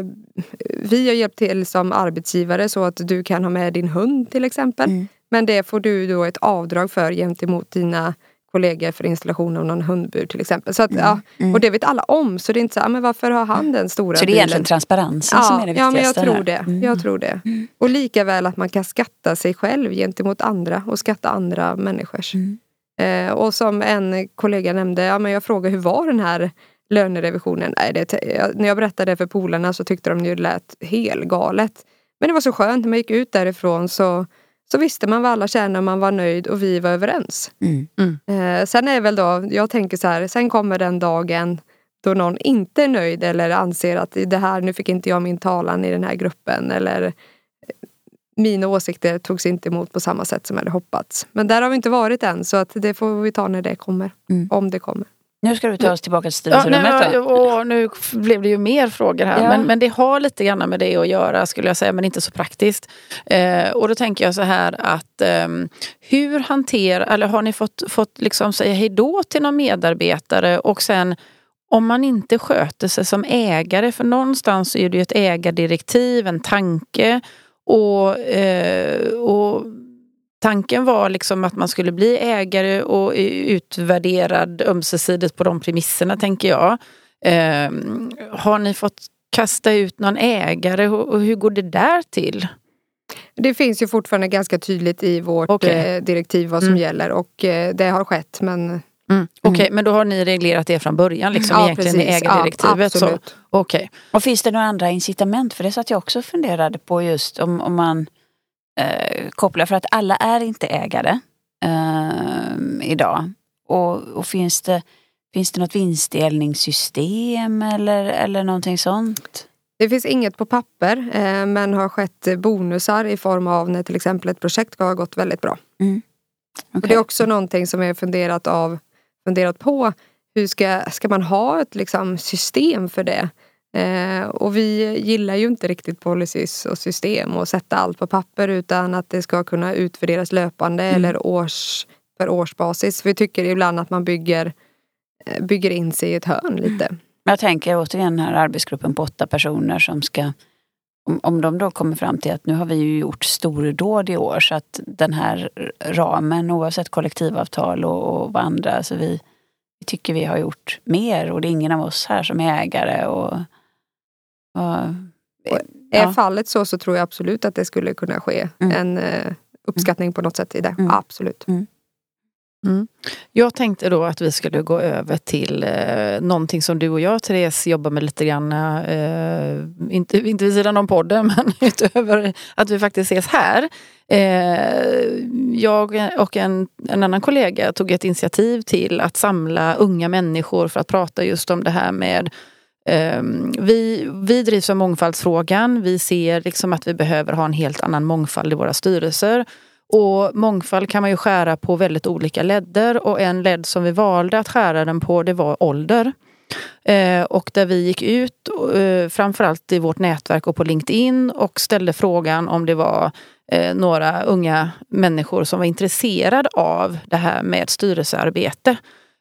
Vi har hjälpt till som arbetsgivare så att du kan ha med din hund till exempel. Mm. Men det får du då ett avdrag för gentemot dina kollegor för installation av någon hundbur till exempel. Så att, ja, Mm. Och det vet alla om så det är inte så här, men varför har han den stora Så det är bilen? egentligen transparensen som är det Ja, men jag viktigaste tror här. det. Mm. Jag tror det. Och lika väl att man kan skatta sig själv gentemot andra och skatta andra människors. Mm. Eh, och som en kollega nämnde, ja, men jag frågade hur var den här lönerevisionen? Nej, det, jag, när jag berättade det för polarna så tyckte de ju det lät helt galet. Men det var så skönt, när man gick ut därifrån så, så visste man vad alla tjänade man var nöjd och vi var överens. Mm. Eh, sen är väl då, jag tänker så här, sen kommer den dagen då någon inte är nöjd eller anser att det här, nu fick inte jag min talan i den här gruppen eller eh, mina åsikter togs inte emot på samma sätt som jag hade hoppats. Men där har vi inte varit än så att det får vi ta när det kommer. Mm. Om det kommer. Nu ska du ta oss tillbaka till Ja, styrelserummet nej, då. och nu blev det ju mer frågor här. Ja. Men, men det har lite grann med det att göra skulle jag säga, men inte så praktiskt. Eh, och då tänker jag så här att ehm, hur hanterar, eller har ni fått, fått liksom säga hej då till någon medarbetare och sen om man inte sköter sig som ägare, för någonstans är det ju ett ägardirektiv, en tanke och, eh, och Tanken var liksom att man skulle bli ägare och utvärderad ömsesidigt på de premisserna, tänker jag. Eh, har ni fått kasta ut någon ägare och hur går det där till? Det finns ju fortfarande ganska tydligt i vårt Okej. eh, direktiv vad som Mm. gäller och eh, det har skett men Mm. Okej, men då har ni reglerat det från början, liksom, ja, egentligen i precis. ägardirektivet. Ja, så. absolut. Okej. Och finns det några andra incitament? För det satt jag också funderade på just om, om man eh, kopplar, för att alla är inte ägare eh, idag. Och, och finns, det, finns det något vinstdelningssystem eller, eller någonting sånt? Det finns inget på papper eh, men har skett bonusar i form av när till exempel ett projekt har gått väldigt bra. Och Okej. det är också någonting som är funderat, av, funderat på. Hur ska, ska man ha ett liksom, system för det? Eh, och vi gillar ju inte riktigt policies och system och sätta allt på papper utan att det ska kunna utvärderas löpande eller års, per årsbasis. Vi tycker ibland att man bygger, eh, bygger in sig i ett hörn lite. Men jag tänker återigen den här arbetsgruppen på åtta personer som ska om, om de då kommer fram till att nu har vi ju gjort stordåd i år så att den här ramen oavsett kollektivavtal och, och vad andra, alltså vi, vi tycker vi har gjort mer och det är ingen av oss här som är ägare. Och, och, Är Ja. fallet så så tror jag absolut att det skulle kunna ske Mm. en eh, uppskattning på något sätt i det. Mm. Absolut. Jag tänkte då att vi skulle gå över till eh, någonting som du och jag, Therese, jobbar med lite grann. Eh, inte, inte vid sidan om podden, men utöver att vi faktiskt ses här. Eh, jag och en, en annan kollega tog ett initiativ till att samla unga människor för att prata just om det här med Ehm, vi, vi drivs av mångfaldsfrågan. Vi ser liksom att vi behöver ha en helt annan mångfald i våra styrelser. Och mångfald kan man ju skära på väldigt olika ledder och en ledd som vi valde att skära den på det var ålder. Eh, och där vi gick ut, eh, framförallt i vårt nätverk och på LinkedIn och ställde frågan om det var eh, några unga människor som var intresserade av det här med styrelsearbete.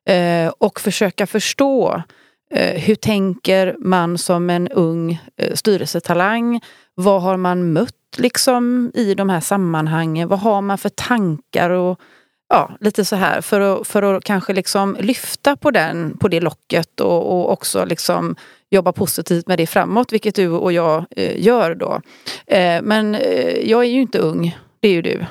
Eh, och försöka förstå eh, Eh, hur tänker man som en ung eh, styrelsetalang? Vad har man mött liksom i de här sammanhangen? Vad har man för tankar och ja, lite så här för att, för att kanske liksom lyfta på, den, på det locket och, och också liksom jobba positivt med det framåt, vilket du och jag eh, gör då. Eh, men eh, jag är ju inte ung, det är ju du.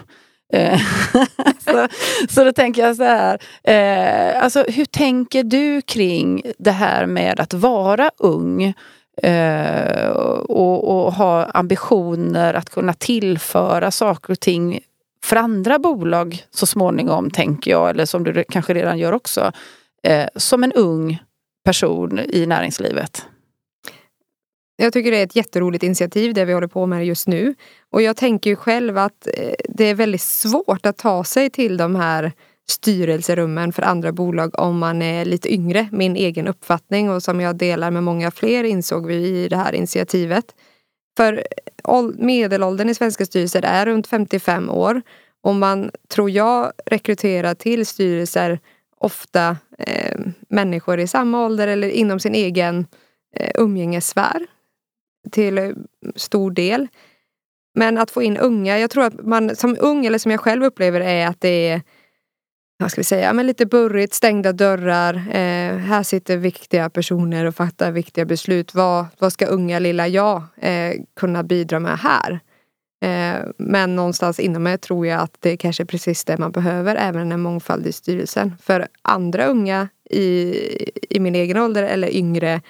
Eh, så, så då tänker jag så här, eh, alltså hur tänker du kring det här med att vara ung? Eh, och, och ha ambitioner att kunna tillföra saker och ting för andra bolag så småningom, tänker jag, eller som du kanske redan gör också, eh, som en ung person i näringslivet. Jag tycker det är ett jätteroligt initiativ det vi håller på med just nu. Och jag tänker ju själv att eh, det är väldigt svårt att ta sig till de här styrelserummen för andra bolag om man är lite yngre. Min egen uppfattning och som jag delar med många fler insåg vi i det här initiativet. För eh, medelåldern i svenska styrelser är runt 55 år. Och man, tror jag, rekryterar till styrelser ofta eh, människor i samma ålder eller inom sin egen eh, umgängessfär till eh, stor del. Men att få in unga, jag tror att man som ung, eller som jag själv upplever är att det är vad ska vi säga, men lite burrigt, stängda dörrar. Eh, här sitter viktiga personer och fattar viktiga beslut. Vad, vad ska unga lilla jag eh, kunna bidra med här? Eh, men någonstans inom mig tror jag att det kanske är precis det man behöver, även en mångfald i styrelsen. För andra unga i, i min egen ålder eller yngre,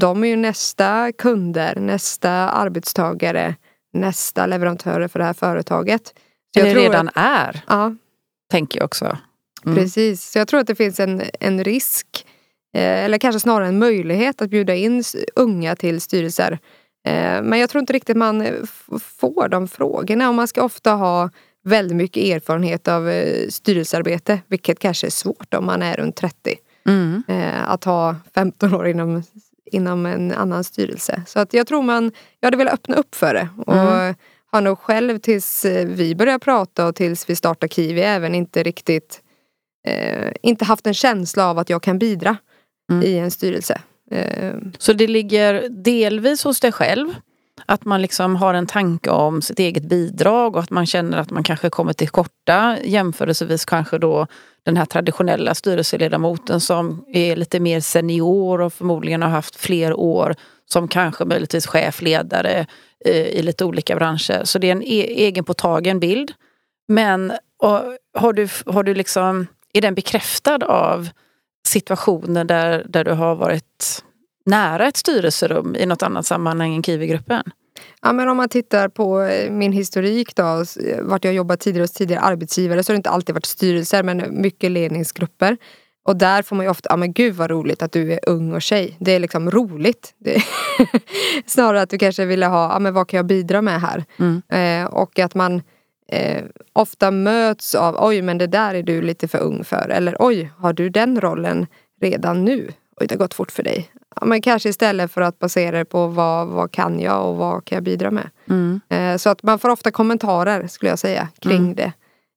de är ju nästa kunder, nästa arbetstagare, nästa leverantörer för det här företaget. Så Eller redan att, är, ja, tänker jag också. Mm. Precis, så jag tror att det finns en, en risk, eh, eller kanske snarare en möjlighet att bjuda in unga till styrelser. Eh, men jag tror inte riktigt man eh, får de frågorna och man ska ofta ha väldigt mycket erfarenhet av styrelsearbete, vilket kanske är svårt om man är runt 30. Mm. Att ha 15 år inom, inom en annan styrelse. Så att jag tror man, jag hade velat öppna upp för det. Och Mm. har nog själv tills eh, vi började prata och tills vi startade Kiwi även inte riktigt eh, inte haft en känsla av att jag kan bidra Mm. i en styrelse. Eh, Så det ligger delvis hos dig själv att man liksom har en tanke om sitt eget bidrag och att man känner att man kanske kommer till korta jämförelsevis kanske då den här traditionella styrelseledamoten som är lite mer senior och förmodligen har haft fler år som kanske möjligtvis chef, ledare eh, i lite olika branscher. Så det är en e egenpåtagen bild. Men har du, har du liksom, är den bekräftad av situationer där, där du har varit nära ett styrelserum i något annat sammanhang än Kiwi-gruppen? Ja, men om man tittar på eh, min historik då, vart jag jobbat tidigare hos tidigare arbetsgivare så har det inte alltid varit styrelser men mycket ledningsgrupper. Och där får man ju ofta, ja men gud vad roligt att du är ung och tjej. Det är liksom roligt. Är snarare att du kanske ville ha, ja men vad kan jag bidra med här? Mm. Eh, och att man eh, ofta möts av, oj men det där är du lite för ung för. Eller oj, har du den rollen redan nu? Oj, det har gått fort för dig. Ja, men kanske istället för att basera det på vad, vad kan jag och vad kan jag bidra med. Mm. Eh, så att man får ofta kommentarer skulle jag säga kring mm. det.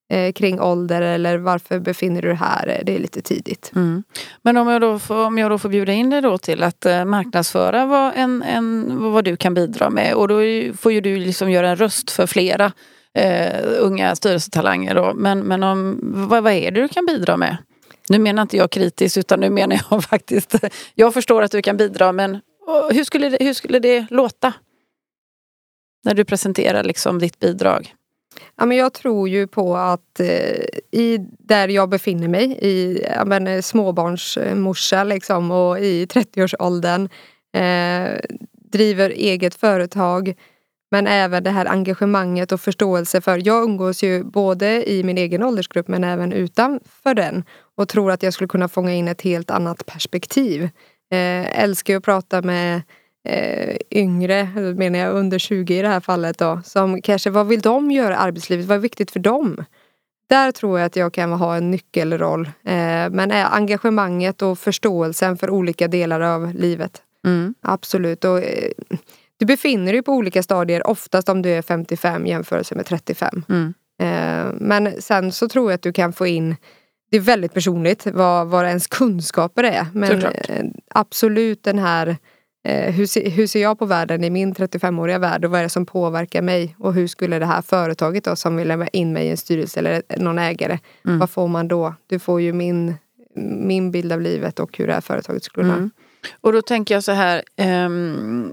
Eh, kring ålder eller varför befinner du dig här? Det är lite tidigt. Mm. Men om jag, då får, om jag då får bjuda in dig då till att eh, marknadsföra vad, en, en, vad du kan bidra med och då får ju du liksom göra en röst för flera eh, unga styrelsetalanger. Då. Men, men om, vad, vad är det du kan bidra med? Nu menar inte jag kritiskt utan nu menar jag faktiskt, jag förstår att du kan bidra men hur skulle det, hur skulle det låta? När du presenterar liksom ditt bidrag. Ja, men jag tror ju på att eh, i där jag befinner mig, i ja, men, eh, småbarnsmorsa liksom, och i 30-årsåldern, eh, driver eget företag, men även det här engagemanget och förståelse för, jag umgås ju både i min egen åldersgrupp men även utanför den och tror att jag skulle kunna fånga in ett helt annat perspektiv. Eh, älskar att prata med eh, yngre, menar jag under 20 i det här fallet då, som kanske, vad vill de göra i arbetslivet? Vad är viktigt för dem? Där tror jag att jag kan ha en nyckelroll. Eh, men engagemanget och förståelsen för olika delar av livet. Mm. Absolut. Och, eh, du befinner dig på olika stadier oftast om du är 55 jämfört med 35. Mm. Eh, men sen så tror jag att du kan få in det är väldigt personligt vad, vad ens kunskaper är. Men eh, absolut den här eh, hur, se, hur ser jag på världen i min 35-åriga värld och vad är det som påverkar mig? Och hur skulle det här företaget då som vill lämna in mig i en styrelse eller någon ägare, mm. vad får man då? Du får ju min, min bild av livet och hur det här företaget skulle kunna... Mm. Och då tänker jag så här, um,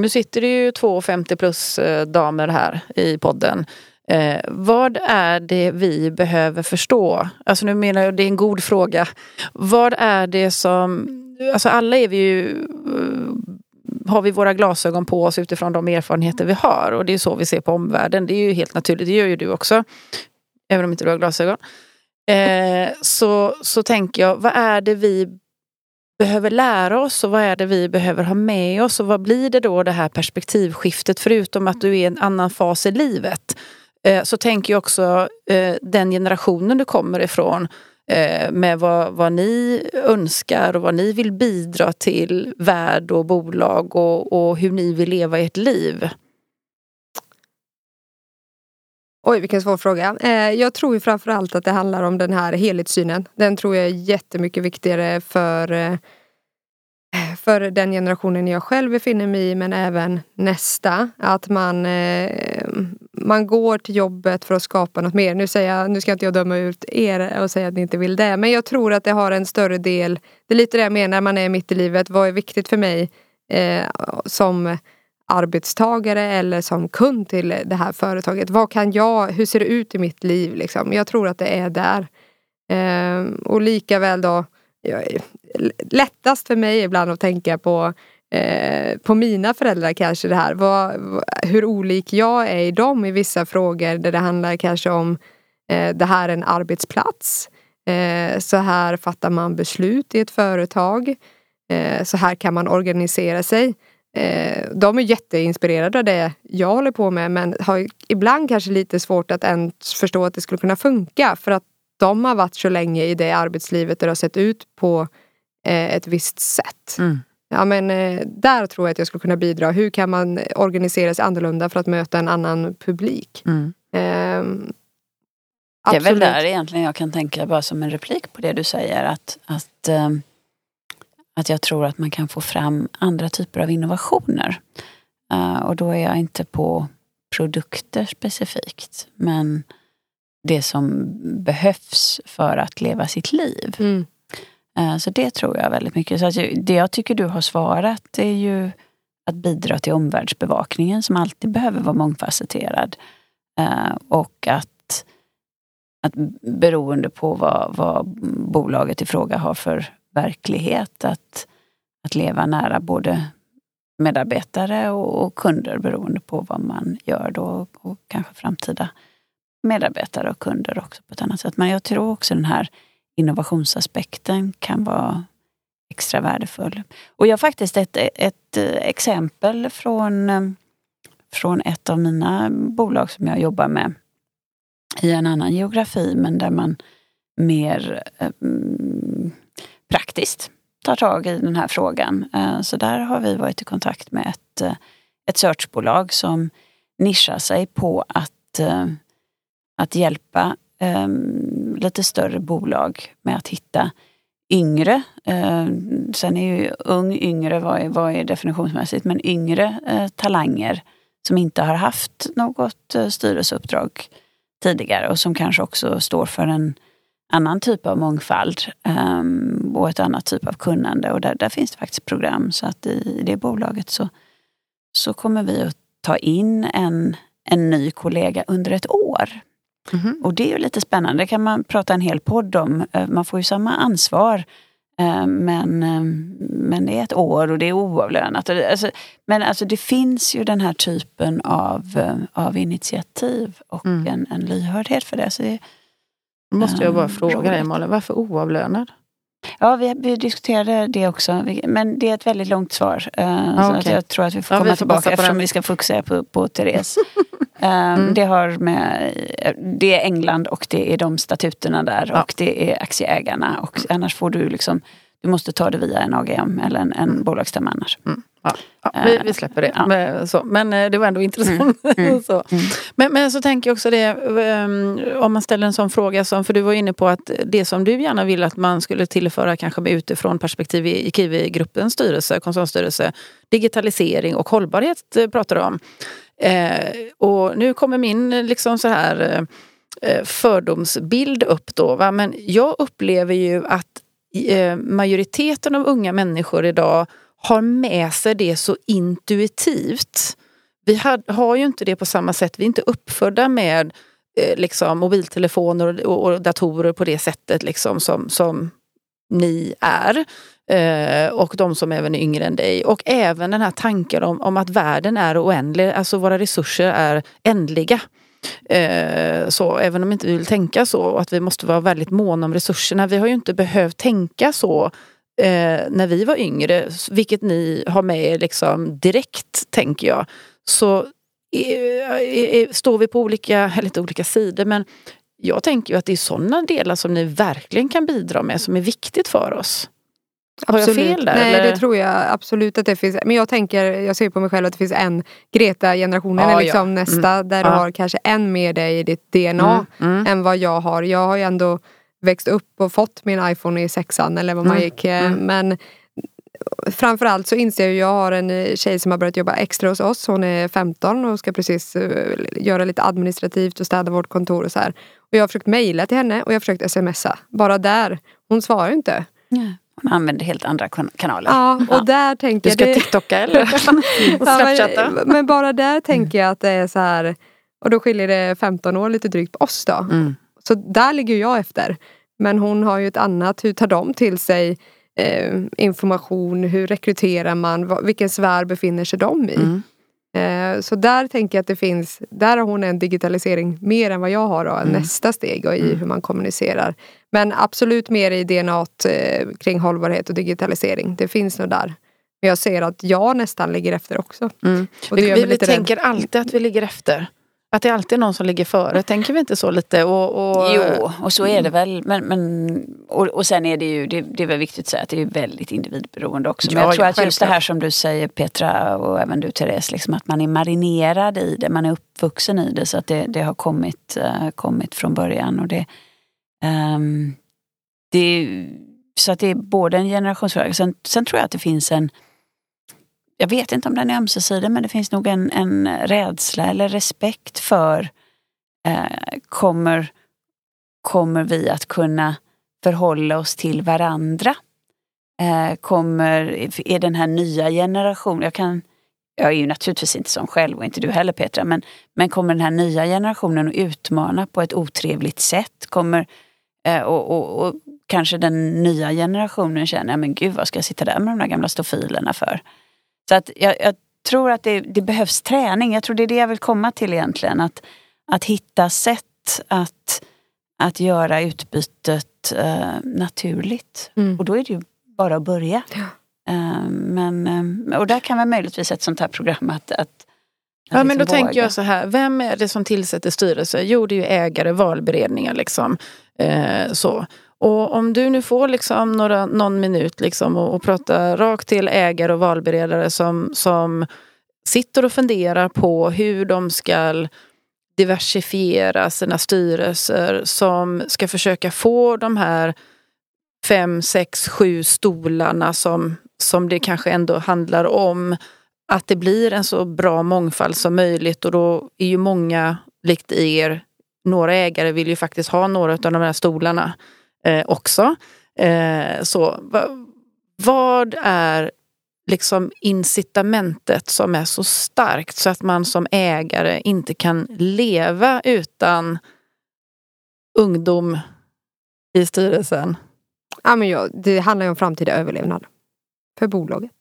nu sitter det ju två 50 plus eh, damer här i podden. Eh, vad är det vi behöver förstå? Alltså nu menar jag, det är en god fråga. Vad är det som, alltså alla är vi ju, eh, har vi våra glasögon på oss utifrån de erfarenheter vi har och det är så vi ser på omvärlden. Det är ju helt naturligt, det gör ju du också. Även om inte du har glasögon. Eh, så, så tänker jag, vad är det vi behöver lära oss och vad är det vi behöver ha med oss och vad blir det då det här perspektivskiftet förutom att du är i en annan fas i livet. Eh, så tänker jag också eh, den generationen du kommer ifrån eh, med vad, vad ni önskar och vad ni vill bidra till värld och bolag och, och hur ni vill leva ert liv. Oj, vilken svår fråga. Eh, jag tror ju framförallt att det handlar om den här helhetssynen. Den tror jag är jättemycket viktigare för eh, för den generationen jag själv befinner mig i men även nästa. Att man, eh, man går till jobbet för att skapa något mer. Nu, säger jag, nu ska inte jag döma ut er och säga att ni inte vill det. Men jag tror att det har en större del. Det är lite det jag menar när man är mitt i livet. Vad är viktigt för mig eh, som arbetstagare eller som kund till det här företaget. Vad kan jag, hur ser det ut i mitt liv? Liksom? Jag tror att det är där. Eh, och lika väl då lättast för mig ibland att tänka på eh, på mina föräldrar kanske det här. Vad, hur olik jag är i dem i vissa frågor där det handlar kanske om eh, det här är en arbetsplats. Eh, så här fattar man beslut i ett företag. Eh, så här kan man organisera sig. Eh, de är jätteinspirerade av det jag håller på med men har ibland kanske lite svårt att ens förstå att det skulle kunna funka för att de har varit så länge i det arbetslivet där det har sett ut på eh, ett visst sätt. Mm. Ja, men, eh, där tror jag att jag skulle kunna bidra. Hur kan man organisera sig annorlunda för att möta en annan publik? Mm. Eh, det är väl där egentligen jag kan tänka bara som en replik på det du säger att, att, ehm, att jag tror att man kan få fram andra typer av innovationer. Uh, och då är jag inte på produkter specifikt. Men det som behövs för att leva sitt liv. Mm. Uh, så det tror jag väldigt mycket. Så det jag tycker du har svarat är ju att bidra till omvärldsbevakningen som alltid behöver vara mångfacetterad. Uh, och att, att beroende på vad, vad bolaget i fråga har för verklighet, att, att leva nära både medarbetare och, och kunder beroende på vad man gör då och, och kanske framtida medarbetare och kunder också på ett annat sätt. Men jag tror också den här innovationsaspekten kan vara extra värdefull. Och jag har faktiskt ett, ett exempel från, från ett av mina bolag som jag jobbar med i en annan geografi men där man mer eh, mm, praktiskt tar tag i den här frågan. Eh, så där har vi varit i kontakt med ett, eh, ett searchbolag som nischar sig på att, eh, att hjälpa ehm, lite större bolag med att hitta yngre, sen är ju ung, yngre, vad är, vad är definitionsmässigt, men yngre talanger som inte har haft något styrelseuppdrag tidigare och som kanske också står för en annan typ av mångfald um, och ett annat typ av kunnande. Och där, där finns det faktiskt program. Så att i, det bolaget så, så kommer vi att ta in en, en ny kollega under ett år. Mm -hmm. Och det är ju lite spännande, det kan man prata en hel podd om. Eh, man får ju samma ansvar eh, men, eh, men det är ett år och det är oavlönat. Alltså, men alltså det finns ju den här typen av, av initiativ och mm. en, en lyhördhet för det. Så det då måste jag bara ehm, fråga dig Malin, varför oavlönad? Ja, vi, vi, diskuterade det också, men det är ett väldigt långt svar. Uh, ah, så att jag tror att vi får komma ja, tillbaka eftersom vi ska fokusera på, på Therese. um, mm. Det har med, det är England och det är de statuterna där ja. och det är aktieägarna. Och annars får du liksom, du måste ta det via en AGM eller en, en mm. bolagsstämma annars. Mm. Ja, ja, vi, vi, släpper det. Men, så, men eh, det var ändå intressant. Mm. Mm. så. Mm. Men, men så tänker jag också det, um, om man ställer en sån fråga som, för du var inne på att det som du gärna vill att man skulle tillföra kanske med utifrån perspektiv i, Kiwi-gruppens styrelse, koncernstyrelse, digitalisering och hållbarhet eh, pratar du om. Eh, och nu kommer min liksom så här eh, fördomsbild upp då. Va? Men jag upplever ju att eh, majoriteten av unga människor idag har med sig det så intuitivt. Vi har, har ju inte det på samma sätt. Vi är inte uppfödda med eh, liksom, mobiltelefoner och, och, datorer på det sättet liksom, som, som ni är. Eh, och de som även är yngre än dig. Och även den här tanken om, om att världen är oändlig, alltså våra resurser är ändliga. Eh, så även om vi inte vill tänka så att vi måste vara väldigt måna om resurserna. Vi har ju inte behövt tänka så eh, när vi var yngre, vilket ni har med er liksom direkt tänker jag, så står vi på olika, eller inte olika sidor, men jag tänker ju att det är sådana delar som ni verkligen kan bidra med som är viktigt för oss. Har jag fel där? Nej eller? det tror jag absolut att det finns. Men jag tänker, jag ser på mig själv att det finns en Greta-generationen ja, är liksom ja. nästa mm. där ja. du har kanske än mer det i ditt DNA mm. Mm. än vad jag har. Jag har ju ändå växt upp och fått min iPhone i sexan eller vad man mm. gick. Eh, mm. Men framförallt så inser jag att jag har en eh, tjej som har börjat jobba extra hos oss. Hon är 15 och ska precis eh, göra lite administrativt och städa vårt kontor och så här. Och jag har försökt mejla till henne och jag har försökt smsa. Bara där. Hon svarar inte. Hon använder helt andra kanaler. Ja, och ja. där tänker Du ska TikToka eller? ja, men, men, bara där tänker jag att det är så här. Och då skiljer det 15 år lite drygt på oss då. Mm. Så där ligger jag efter. Men hon har ju ett annat, hur tar de till sig eh, information, hur rekryterar man, vilken sfär befinner sig de i? Mm. Eh, så där tänker jag att det finns, där har hon en digitalisering mer än vad jag har då, mm. nästa steg och i mm. hur man kommunicerar. Men absolut mer i DNA eh, kring hållbarhet och digitalisering. Det finns nog där. Men jag ser att jag nästan ligger efter också. Mm. vi vi, vi tänker alltid att vi ligger efter. Att det alltid är någon som ligger före, tänker vi inte så lite? Och, och... Jo, och så är det väl. Men, men, och, och sen är det ju, det, det är väl viktigt att säga att det är väldigt individberoende också. Men ja, jag tror att just det här som du säger Petra och även du Therese, liksom att man är marinerad i det, man är uppvuxen i det så att det, det har kommit, uh, kommit från början. Och det, um, det, så att det är både en generationsfråga, sen, sen tror jag att det finns en jag vet inte om den är ömsesidig, men det finns nog en, en rädsla eller respekt för eh, kommer, kommer vi att kunna förhålla oss till varandra? Eh, kommer, är den här nya generationen, jag kan jag är ju naturligtvis inte som själv och inte du heller Petra, men, men kommer den här nya generationen att utmana på ett otrevligt sätt? Kommer, eh, och, och, och, kanske den nya generationen känner, men gud vad ska jag sitta där med de där gamla stofilerna för? Så att jag, jag tror att det, det, behövs träning. Jag tror det är det jag vill komma till egentligen. Att, att hitta sätt att, att göra utbytet eh, naturligt. Mm. Och då är det ju bara att börja. Ja. Eh, men, eh, och där kan väl möjligtvis ett sånt här program att, att Ja men då liksom våga. tänker jag så här, vem är det som tillsätter styrelse? Jo det är ju ägare, valberedningar liksom. Eh, så. Och om du nu får liksom några, någon minut liksom och, och prata rakt till ägare och valberedare som, som sitter och funderar på hur de ska diversifiera sina styrelser som ska försöka få de här fem, sex, sju stolarna som, som det kanske ändå handlar om. Att det blir en så bra mångfald som möjligt och då är ju många, likt er, några ägare vill ju faktiskt ha några av de här stolarna eh, också. Eh, så va, vad är liksom incitamentet som är så starkt så att man som ägare inte kan leva utan ungdom i styrelsen? Ja, men ja, det handlar ju om framtida överlevnad för bolaget.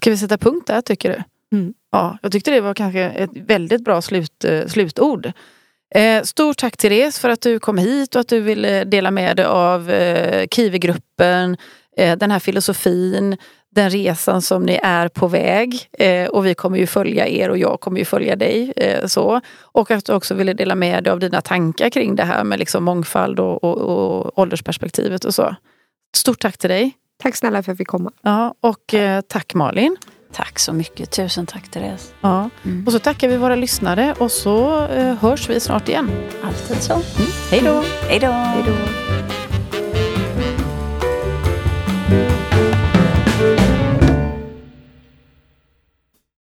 Ska vi sätta punkt där tycker du? Mm. Ja, jag tyckte det var kanske ett väldigt bra slut, eh, slutord. Eh, stort tack Therese för att du kom hit och att du ville dela med dig av eh, Kiwi-gruppen, eh, den här filosofin, den resan som ni är på väg. Eh, och vi kommer ju följa er och jag kommer ju följa dig. Så. Och att du också ville dela med dig av dina tankar kring det här med liksom mångfald och, och, och åldersperspektivet och så. Stort tack till dig. Tack snälla för att jag fick komma. Ja, och tack Malin. Tack så mycket. Tusen tack Therese. Ja. Mm. Och så tackar vi våra lyssnare och så eh, hörs vi snart igen. Alltid så. Mm. Hej då. Hej då.